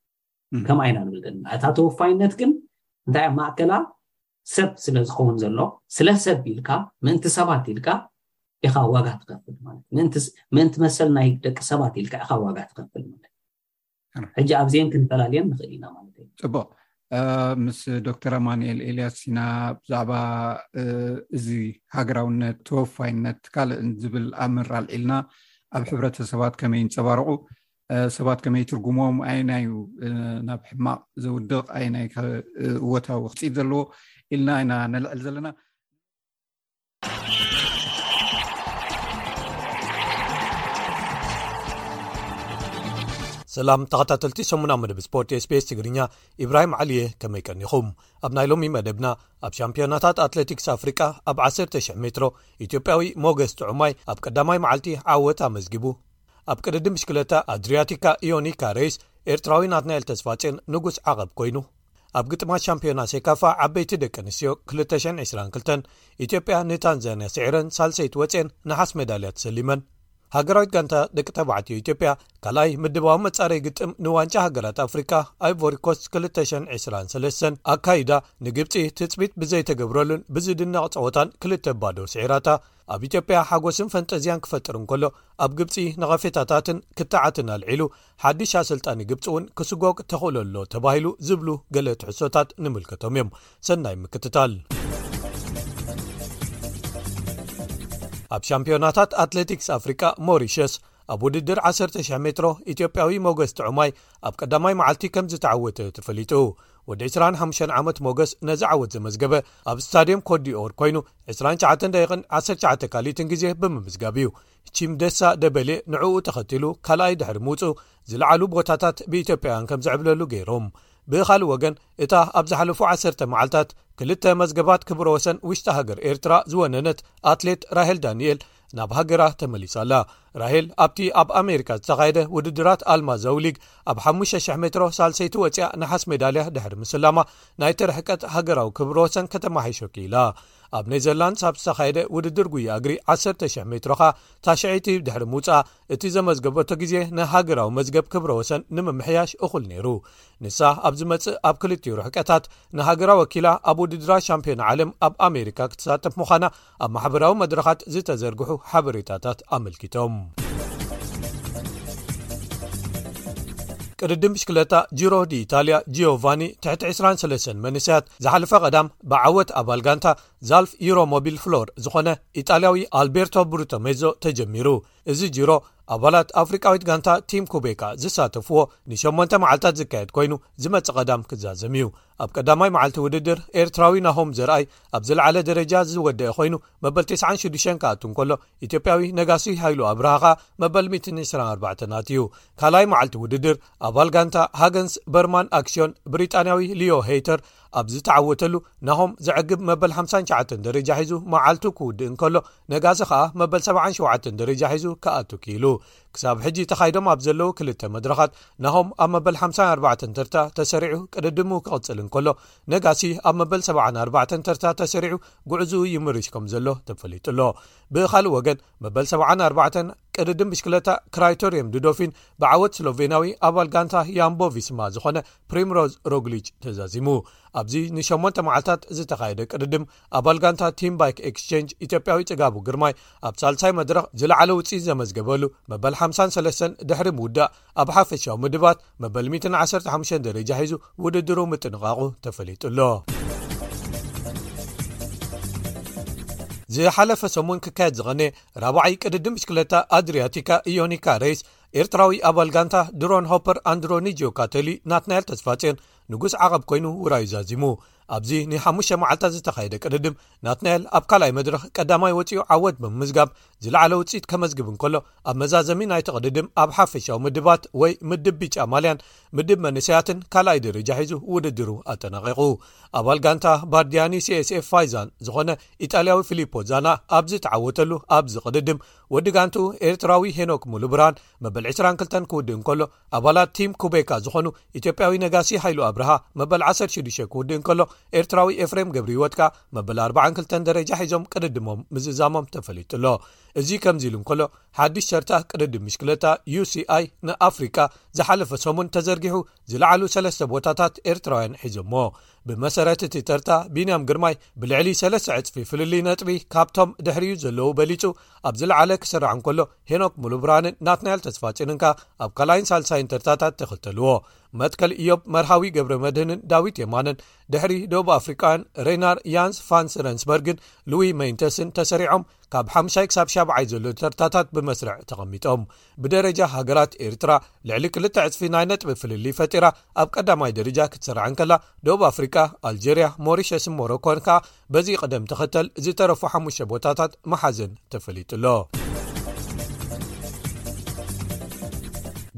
ከምኣ ኢና ንብል ዘለና እታ ተወፋይነት ግን እንታይ ኣብ ማእከላ ሰብ ስለ ዝኸውን ዘሎ ስለ ሰብ ኢልካ ምእንቲ ሰባት ኢልካ ኢኻ ዋጋ ትኸፍል ማለት ምእንቲ መሰል ናይ ደቂ ሰባት ኢልካ ኢኻ ዋጋ ትኸፍል ማለት ሕጂ ኣብዘን ክንፈላለየን ንኽእል ኢና ማለት እዩ ፅቡቅ ምስ ዶክተር ኣማንኤል ኤልያስ ኢና ብዛዕባ እዚ ሃገራውነት ተወፋይነት ካልእን ዝብል ኣምር ኣልዒልና ኣብ ሕብረተሰባት ከመይ ይንፀባረቑ ሰባት ከመይ ትርጉሞም ኣየናይ ዩ ናብ ሕማቅ ዘውድቅ ኣየናይ እወታዊ ክፅኢት ዘለዎ ኢልና ኢና ነልዕል ዘለና ሰላም ተኸታተልቲ ሰሙና መደብ ስፖርት ስፔስ ትግርኛ ኢብራሂም ዓሊየ ከመይ ቀኒኹም ኣብ ናይ ሎሚ መደብና ኣብ ሻምፒዮናታት ኣትለቲክስ ኣፍሪቃ ኣብ 1,00 ሜትሮ ኢትዮጵያዊ ሞገስ ጥዑማይ ኣብ ቀዳማይ መዓልቲ ዓወት ኣመዝጊቡ ኣብ ቅድድም ብሽክለታ ኣድሪያቲካ ኢዮኒካ ሬይስ ኤርትራዊ ናትናኤል ተስፋጼን ንጉስ ዓቐብ ኮይኑ ኣብ ግጥማት ሻምፒዮና ሴካፋ ዓበይቲ ደቂ ኣንስትዮ 222 ኢትዮጵያ ንታንዛንያ ስዒረን ሳልሰይቲ ወፅኤን ንሓስ መዳልያ ተሰሊመን ሃገራዊት ጋንታ ደቂ ተባዕትዮ ኢትዮጵያ ካልኣይ ምድባዊ መጻረይ ግጥም ንዋንጫ ሃገራት ኣፍሪካ ኣይቮሪኮስ 223 ኣካይዳ ንግብፂ ትፅቢት ብዘይተገብረሉን ብዝድነቕ ፀወታን ክልተ ባዶ ስዒራታ ኣብ ኢትዮጵያ ሓጎስን ፈንጠዝያን ክፈጥር እንከሎ ኣብ ግብፂ ነቐፌታታትን ክትዓትን ኣልዒሉ ሓድሽ ኣሰልጣኒ ግብፂ እውን ክስጎግ ተኽእሎ ኣሎ ተባሂሉ ዝብሉ ገለ ትሕሶታት ንምልከቶም እዮም ሰናይ ምክትታል ኣብ ሻምፒዮናታት ኣትለቲክስ ኣፍሪቃ ሞሪሽስ ኣብ ውድድር 1,00 ሜትሮ ኢትዮጵያዊ ሞገስ ጥዑማይ ኣብ ቀዳማይ መዓልቲ ከም ዝተዓወተ ተፈሊጡ ወዲ 25 ዓመት ሞገስ ነዚ ዓወት ዘመዝገበ ኣብ ስታድየም ኮዲኦር ኮይኑ 29 ደቂቕን 19 ካልኢትን ግዜ ብምምዝጋብ እዩ ቺም ደሳ ደበሌ ንዕኡ ተኸቲሉ ካልኣይ ድሕሪ ምውፁ ዝለዓሉ ቦታታት ብኢትዮጵያውያን ከም ዝዕብለሉ ገይሮም ብኻልእ ወገን እታ ኣብ ዝሓለፉ 1ሰተ መዓልታት ክልተ መዝገባት ክብሮ ወሰን ውሽጢ ሃገር ኤርትራ ዝወነነት ኣትሌት ራሄል ዳንኤል ናብ ሃገራ ተመሊሳ ኣላ ራሄል ኣብቲ ኣብ ኣሜሪካ ዝተኻየደ ውድድራት ኣልማ ዘውሊግ ኣብ 5,00 ሜትሮ ሳልሰይቲ ወፅያ ንሓስ ሜዳልያ ድሕሪ ምስላማ ናይ ተርሕቀት ሃገራዊ ክብሮ ወሰን ከተማሓይሾ ክኢላ ኣብ ኔዘርላንድስ ኣብ ዝተኻየደ ውድድር ጉይ ኣግሪ 1,00 ሜትሮ ኸ ታሸዐይቲ ድሕሪ ምውፃኣ እቲ ዘመዝገበቶ ግዜ ንሃገራዊ መዝገብ ክብሮ ወሰን ንምምሕያሽ እኹል ነይሩ ንሳ ኣብ ዝመፅእ ኣብ ክልትኡ ርሕቀታት ንሃገራ ወኪላ ኣብ ውድድራት ሻምፒዮና ዓለም ኣብ ኣሜሪካ ክትሳተፍ ምዃና ኣብ ማሕበራዊ መድረኻት ዝተዘርግሑ ሓበሬታታት ኣመልኪቶም ቅድድም ብሽክለታ ጅሮዲ ኢታልያ ጂዮቫኒ ትሕቲ 23 መንስያት ዝሓለፈ ቀዳም ብዓወት ኣባል ጋንታ ዛልፍ ዩሮሞቢል ፍሎር ዝኾነ ኢጣልያዊ ኣልቤርቶ ብሩቶ ሜዞ ተጀሚሩ እዚ ጅሮ ኣባላት ኣፍሪቃዊት ጋንታ ቲም ኩቤካ ዝሳተፍዎ ን8 መዓልታት ዝካየድ ኮይኑ ዝመጽእ ቀዳም ክዛዘም እዩ ኣብ ቀዳማይ መዓልቲ ውድድር ኤርትራዊ ናሆም ዘርኣይ ኣብ ዝለዓለ ደረጃ ዝወደአ ኮይኑ መበል 96 ክኣቱ እንከሎ ኢትዮጵያዊ ነጋሲ ሃይሉ ኣብርሃ ከኣ መበል 124 ኣትዩ ካልኣይ መዓልቲ ውድድር ኣባል ጋንታ ሃገንስ በርማን ኣክስዮን ብሪጣንያዊ ልዮ ሄይተር ኣብ ዝተዓወተሉ ናሆም ዘዕግብ መበል 59 ደረጃ ሒዙ መዓልቱ ክውድእ እንከሎ ነጋሲ ከኣ መበል 77 ደረጃ ሒዙ ክኣቱ ክኢሉ ክሳብ ሕጂ ተኻይዶም ኣብ ዘለዉ ክልተ መድረኻት ናሆም ኣብ መበል 54 ተርታ ተሰሪዑ ቅድድሙ ክቕጽል እንከሎ ነጋሲ ኣብ መበል 74 ተርታ ተሰሪዑ ጉዕዙኡ ይምርሽ ከም ዘሎ ተፈሊጡ ኣሎ ብካልእ ወገን መበል 74 ቅድድም ብሽክለታ ክራይቶርየም ድዶፊን ብዓወት ስሎቬናዊ ኣባል ጋንታ ያምቦ ቪስማ ዝኾነ ፕሪምሮዝ ሮግሊች ተዛዚሙ ኣብዚ ን8 መዓልታት ዝተኻየደ ቅድድም ኣባል ጋንታ ቲም ባይክ ኤክስቸንጅ ኢትዮጵያዊ ፅጋቡ ግርማይ ኣብ ሳልሳይ መድረኽ ዝለዓለ ውፅኢት ዘመዝገበሉ መበል 53 ድሕሪ ምውዳእ ኣብ ሓፈሻዊ ምድባት መበል 115 ደረጃ ሒዙ ውድድሩ ምጥንቓቑ ተፈሊጡ ኣሎ። ዝሓለፈ ሰሙን ክካየድ ዝቐነ ራብዓይ ቅድዲ ምሽክለታ ኣድርያቲካ ኢዮኒካ ሬይስ ኤርትራዊ ኣባል ጋንታ ድሮን ሆፐር ኣንድሮኒጂዮ ካተሊ ናትናኤል ተስፋፅዮን ንጉስ ዓቐብ ኮይኑ ውራዩ ዛዚሙ ኣብዚ ንሓሙሽተ መዓልታት ዝተኻየደ ቅድድም ናትናኤል ኣብ ካልኣይ መድረኽ ቀዳማይ ወፂኡ ዓወት ብምምዝጋብ ዝለዓለ ውፅኢት ከመዝግብ እንከሎ ኣብ መዛዘሚ ናይቲ ቅድድም ኣብ ሓፈሻዊ ምድባት ወይ ምድብ ቢጫ ማልያን ምድብ መንእሰያትን ካልኣይ ደረጃ ሒዙ ውድድሩ ኣጠናቂቑ ኣባል ጋንታ ባርድያኒ ሲስኤፍ ፋይዛን ዝኾነ ኢጣልያዊ ፊሊፖ ዛና ኣብዚ ተዓወተሉ ኣብዚ ቅድድም ወዲ ጋንቱ ኤርትራዊ ሄኖክ ሙሉ ብርሃን መበል 2ራን ክልተን ክውድእ እንከሎ ኣባላት ቲም ኩቤካ ዝኾኑ ኢትዮጵያዊ ነጋሲ ሃይሉ ኣብርሃ መበል 16 ክውድእ እንከሎ ኤርትራዊ ኤፍሬም ገብሪ ህይወት ከኣ መበል 42 ደረጃ ሒዞም ቅድድሞም ምዝዛሞም ተፈሊጡ ኣሎ እዚ ከምዚ ኢሉ እንከሎ ሓድሽ ሰርታ ቅድድም ምሽክለታ uሲኣይ ንኣፍሪቃ ዝሓለፈ ሰሙን ተዘርጊሑ ዝለዓሉ ሰለስተ ቦታታት ኤርትራውያን ሒዞሞ ብመሰረት እቲ ተርታ ቢንያም ግርማይ ብልዕሊ ሰለስተ ዕፅፊ ፍልልይ ነጥቢ ካብቶም ድሕሪኡ ዘለዉ በሊፁ ኣብ ዝለዓለ ክስራዕ እንከሎ ሄኖክ ሙሉብራንን ናትናኤል ተስፋፅንን ከኣ ኣብ ካላይን ሳልሳይን ተርታታት ተኸተልዎ መትከል እዮብ መርሃዊ ገብረ መድህንን ዳዊት የማንን ድሕሪ ደቡብ ኣፍሪቃውያን ሬናር ያንስ ፋንስ ረንስበርግን ሉዊ መይንተስን ተሰሪዖም ካብ ሓሙሻይ ክሳብ ሻብዓይ ዘሎ ተርታታት ብመስርዕ ተቐሚጦም ብደረጃ ሃገራት ኤርትራ ልዕሊ ክልተ ዕጽፊ ናይ ነጥቢ ፍልልይ ፈጢራ ኣብ ቀዳማይ ደረጃ ክትስራዕ እንከላ ደቡብ ኣፍሪቃ ኣልጀርያ ሞሪሸስን ሞሮኮን ከኣ በዚ ቅደም ተኸተል ዝተረፉ ሓሙሽተ ቦታታት መሓዘን ተፈሊጡሎ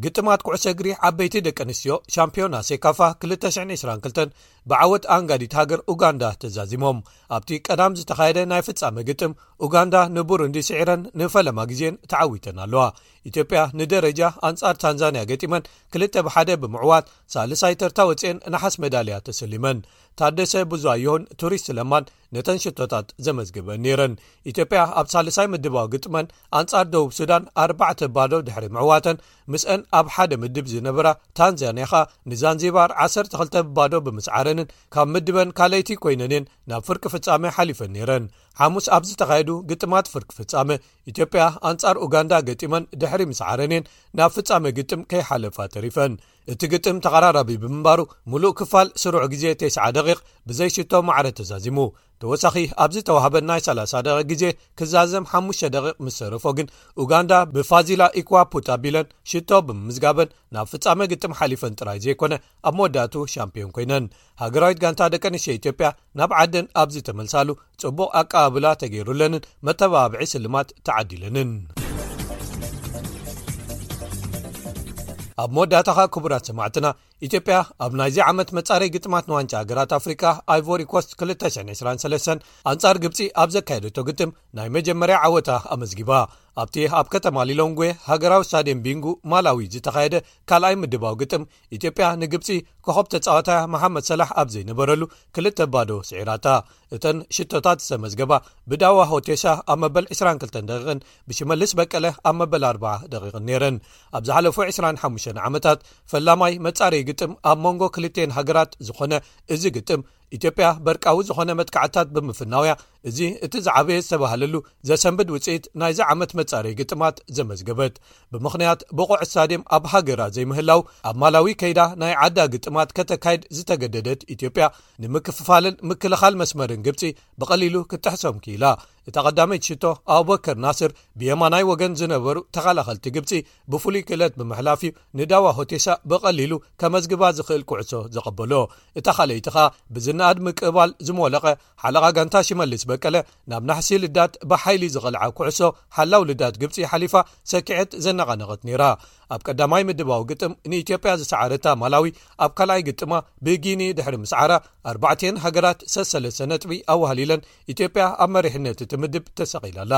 ግጥማት ኩዕሶ እግሪ ዓበይቲ ደቂ ኣንስትዮ ሻምፒዮና ሴካፋ 222 ብዓወት ኣንጋዲት ሃገር ኡጋንዳ ተዛዚሞም ኣብቲ ቀዳም ዝተኻየደ ናይ ፍጻመ ግጥም ኡጋንዳ ንቡሩንዲ ስዒረን ንፈለማ ግዜን ተዓዊተን ኣለዋ ኢትዮጵያ ንደረጃ ኣንጻር ታንዛንያ ገጢመን ክልተ ብሓደ ብምዕዋት ሳልሳይ ተርታ ወፅኤን ንሓስ መዳልያ ተሰሊመን ታደሰ ብዙዮን ቱሪስት ለማን ነተን ሽቶታት ዘመዝግበን ነይረን ኢትዮጵያ ኣብ ሳልሳይ ምድባዊ ግጥመን ኣንጻር ደቡብ ሱዳን ኣርባዕተ ባዶ ድሕሪ ምዕዋተን ምስአን ኣብ ሓደ ምድብ ዝነበራ ታንዛንያ ከኣ ንዛንዚባር ዓሰርተ ክልተ ብባዶ ብምስዓረንን ካብ ምድበን ካልኣይቲ ኰይነን እየን ናብ ፍርቂ ፍጻመ ሓሊፈን ነይረን ሓሙስ ኣብ ዝተኻየዱ ግጥማት ፍርቂ ፍጻመ ኢትዮጵያ ኣንጻር ኡጋንዳ ገጢመን ድሕሪ ምስዓረን እየን ናብ ፍጻመ ግጥም ከይሓለፋ ተሪፈን እቲ ግጥም ተቐራራቢ ብምንባሩ ምሉእ ክፋል ስሩዕ ግዜ 9ስ ደቂቕ ብዘይሽቶ ማዕረ ተዛዚሙ ተወሳኺ ኣብ ዝተዋህበ ናይ 30 ደቂቕ ግዜ ክዛዘም ሓሙሽተ ደቂቕ ምስ ተረፎ ግን ኡጋንዳ ብፋዚላ ኢክዋ ፑታ ቢለን ሽቶ ብምምዝጋበን ናብ ፍጻመ ግጥም ሓሊፈን ጥራይ ዘይኮነ ኣብ መወዳእቱ ሻምፕዮን ኮይነን ሃገራዊት ጋንታ ደቂ ኣንስትዮ ኢትዮጵያ ናብ ዓደን ኣብ ዝተመልሳሉ ጽቡቕ ኣቀባብላ ተገይሩለንን መተባባብዒ ስልማት ተዓዲለንን ኣብ መወዳእታኻ ክቡራት ሰማዕትና ኢትዮጵያ ኣብ ናይዚ ዓመት መጻረይ ግጥማት ንዋንጫ ሃገራት ኣፍሪቃ ኣይቮሪ ኮስት 223 ኣንጻር ግብፂ ኣብ ዘካየደቶ ግጥም ናይ መጀመርያ ዓወታ ኣመዝጊባ ኣብቲ ኣብ ከተማ ሊሎንጉ ሃገራዊ ስታድየም ቢንጉ ማላዊ ዝተኻየደ ካልኣይ ምድባዊ ግጥም ኢትዮጵያ ንግብፂ ኮኸብ ተፃዋታ መሓመድ ሰላሕ ኣብ ዘይነበረሉ ክልተ ባዶ ስዒራታ እተን ሽቶታት ዝተመዝገባ ብዳዋ ሆቴሻ ኣብ መበል 22 ደቂቕን ብሽመልስ በቀለ ኣብ መበል ኣርባዓ ደቒቕን ነይረን። ኣብ ዝሓለፉ ዕስራን ሓሙሽተን ዓመታት ፈላማይ መጻረዪ ግጥም ኣብ መንጎ ክልትኤን ሃገራት ዝዀነ እዚ ግጥም፣ ኢትዮጵያ በርቃዊ ዝዀነ መጥቃዕትታት ብምፍናው'ያ እዚ እቲ ዝዓበየ ዝተባህለሉ ዘሰንብድ ውጽኢት ናይዚ ዓመት መጻረዪ ግጥማት ዘመዝገበት። ብምኽንያት ብቑዕ ስታድየም ኣብ ሃገራ ዘይምህላው ኣብ ማላዊ ከይዳ ናይ ዓዳ ግጥማት ከተካይድ ዝተገደደት ኢትዮጵያ፣ ንምክፍፋልን ምክልኻል መስመርን ግብጺ ብቐሊሉ ክትጥሕሶም ክኢላ። እታ ቀዳመይቲ ሽቶ ኣቡበከር ናስር ብየማናይ ወገን ዝነበሩ ተኸላኸልቲ ግብፂ ብፍሉይ ክእለት ብምሕላፍ እዩ ንዳዋ ሆቴሳ ብቐሊሉ ከመዝግባ ዝኽእል ኩዕሶ ዘቐበሎ እታ ካልኣይቲ ኸኣ ብዝነኣድ ምቅባል ዝሞለቐ ሓለቓ ጋንታ ሽመልስ በቀለ ናብ ናሕሲ ልዳት ብሓይሊ ዝቐልዓ ኩዕሶ ሓላው ልዳት ግብፂ ሓሊፋ ሰኪዐት ዘነቓነቐት ነይራ ኣብ ቀዳማይ ምድባዊ ግጥም ንኢትዮጵያ ዝሰዓረታ ማላዊ ኣብ ካልኣይ ግጥማ ብጊኒ ድሕሪ ምስዓራ ኣርባዕተን ሃገራት ሰሰለሰ ነጥቢ ኣዋህሊለን ኢትዮጵያ ኣብ መሪሕነት እቲ ምድብ ተሰቒላ ኣላ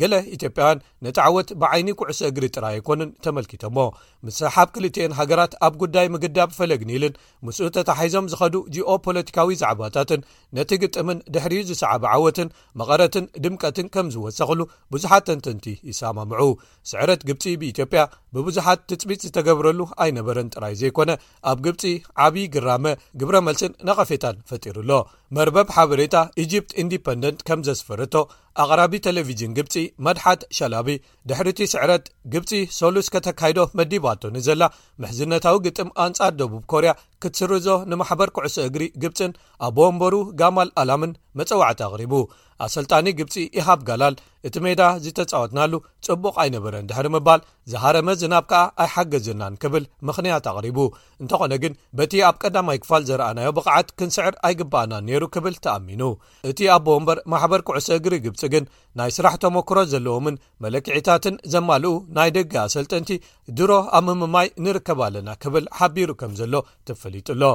ገለ ኢትዮጵያውያን ነቲ ዓወት ብዓይኒ ኩዕሶ እግሪ ጥራይ ኣይኮኑን ተመልኪቶሞ ምስሓብ ክልትኤን ሃገራት ኣብ ጉዳይ ምግዳብ ፈለግኒኢልን ምስኡ ተታሒዞም ዝኸዱ ጂኦ ፖለቲካዊ ዛዕባታትን ነቲ ግጥምን ድሕሪኡ ዝሰዓበ ዓወትን መቐረትን ድምቀትን ከም ዝወሰኽሉ ብዙሓት ተንተንቲ ይሰማምዑ ስዕረት ግብፂ ብኢትዮጵያ ብብዙሓት ትፅቢት ዝተገብረሉ ኣይነበረን ጥራይ ዘይኮነ ኣብ ግብፂ ዓብዪ ግራመ ግብረ መልስን ነቐፌታን ፈጢሩ ኣሎ መርበብ ሓበሬታ ኢጅፕት ኢንዲፐንደንት ከም ዘስፈረቶ ኣቕራቢ ቴሌቭዥን ግብፂ መድሓት ሸላቢ ድሕሪ እቲ ስዕረት ግብፂ ሰሉስ ከተካይዶ መዲባቶ ንዘላ ምሕዝነታዊ ግጥም ኣንፃር ደቡብ ኮርያ ክትስርዞ ንማሕበር ኩዕሶ እግሪ ግብፅን ኣቦ ወንበሩ ጋማል ኣላምን መፀዋዕቲ ኣቕሪቡ ኣሰልጣኒ ግብፂ ኢሃብ ጋላል እቲ ሜዳ ዝተፃወትናሉ ፅቡቕ ኣይነበረን ድሕሪ ምባል ዝሃረመ ዝናብ ከኣ ኣይሓገዘናን ክብል ምኽንያት ኣቕሪቡ እንተኾነ ግን በቲ ኣብ ቀዳማይ ክፋል ዘረኣናዮ ብቕዓት ክንስዕር ኣይግባኣናን ነይሩ ክብል ተኣሚኑ እቲ ኣቦ ወንበር ማሕበር ኩዕሶ እግሪ ግብፂ ግን ናይ ስራሕ ተመክሮ ዘለዎምን መለክዒታትን ዘማልኡ ናይ ደገ ኣሰልጠንቲ ድሮ ኣብ ምምማይ ንርከብ ኣለና ክብል ሓቢሩ ከም ዘሎ ተፈሊጡ ኣሎ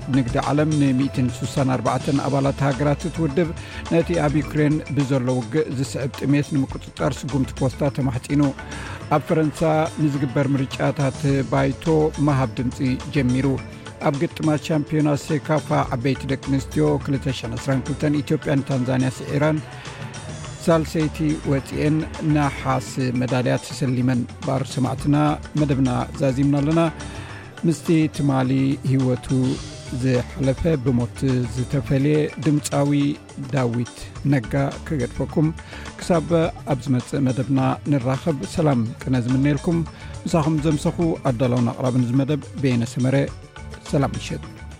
ንግዲ ዓለም ን164 ኣባላት ሃገራት እትውድብ ነቲ ኣብ ዩክሬን ብዘሎ ውግእ ዝስዕብ ጥሜት ንምቁፅፃር ስጉምቲ ፖስታ ተማሕፂኑ ኣብ ፈረንሳ ንዝግበር ምርጫታት ባይቶ መሃብ ድምፂ ጀሚሩ ኣብ ግጥማት ሻምፒዮና ሴካፋ ዓበይቲ ደቂ ኣንስትዮ 222 ኢትዮጵያ ንታንዛንያ ስዒራን ሳልሰይቲ ወፅኤን ናሓስ መዳልያ ተሰሊመን ባር ሰማዕትና መደብና ዛዚምና ኣለና ምስቲ ትማሊ ህይወቱ ዝሓለፈ ብሞት ዝተፈልየ ድምፃዊ ዳዊት ነጋ ክገድፈኩም ክሳብ ኣብ ዝመፅእ መደብና ንራኸብ ሰላም ቅነ ዝምነልኩም ምሳኹም ዘምሰኹ ኣዳላውን ኣቕራብን ዝመደብ ቤየነሰመረ ሰላም ምሸጥ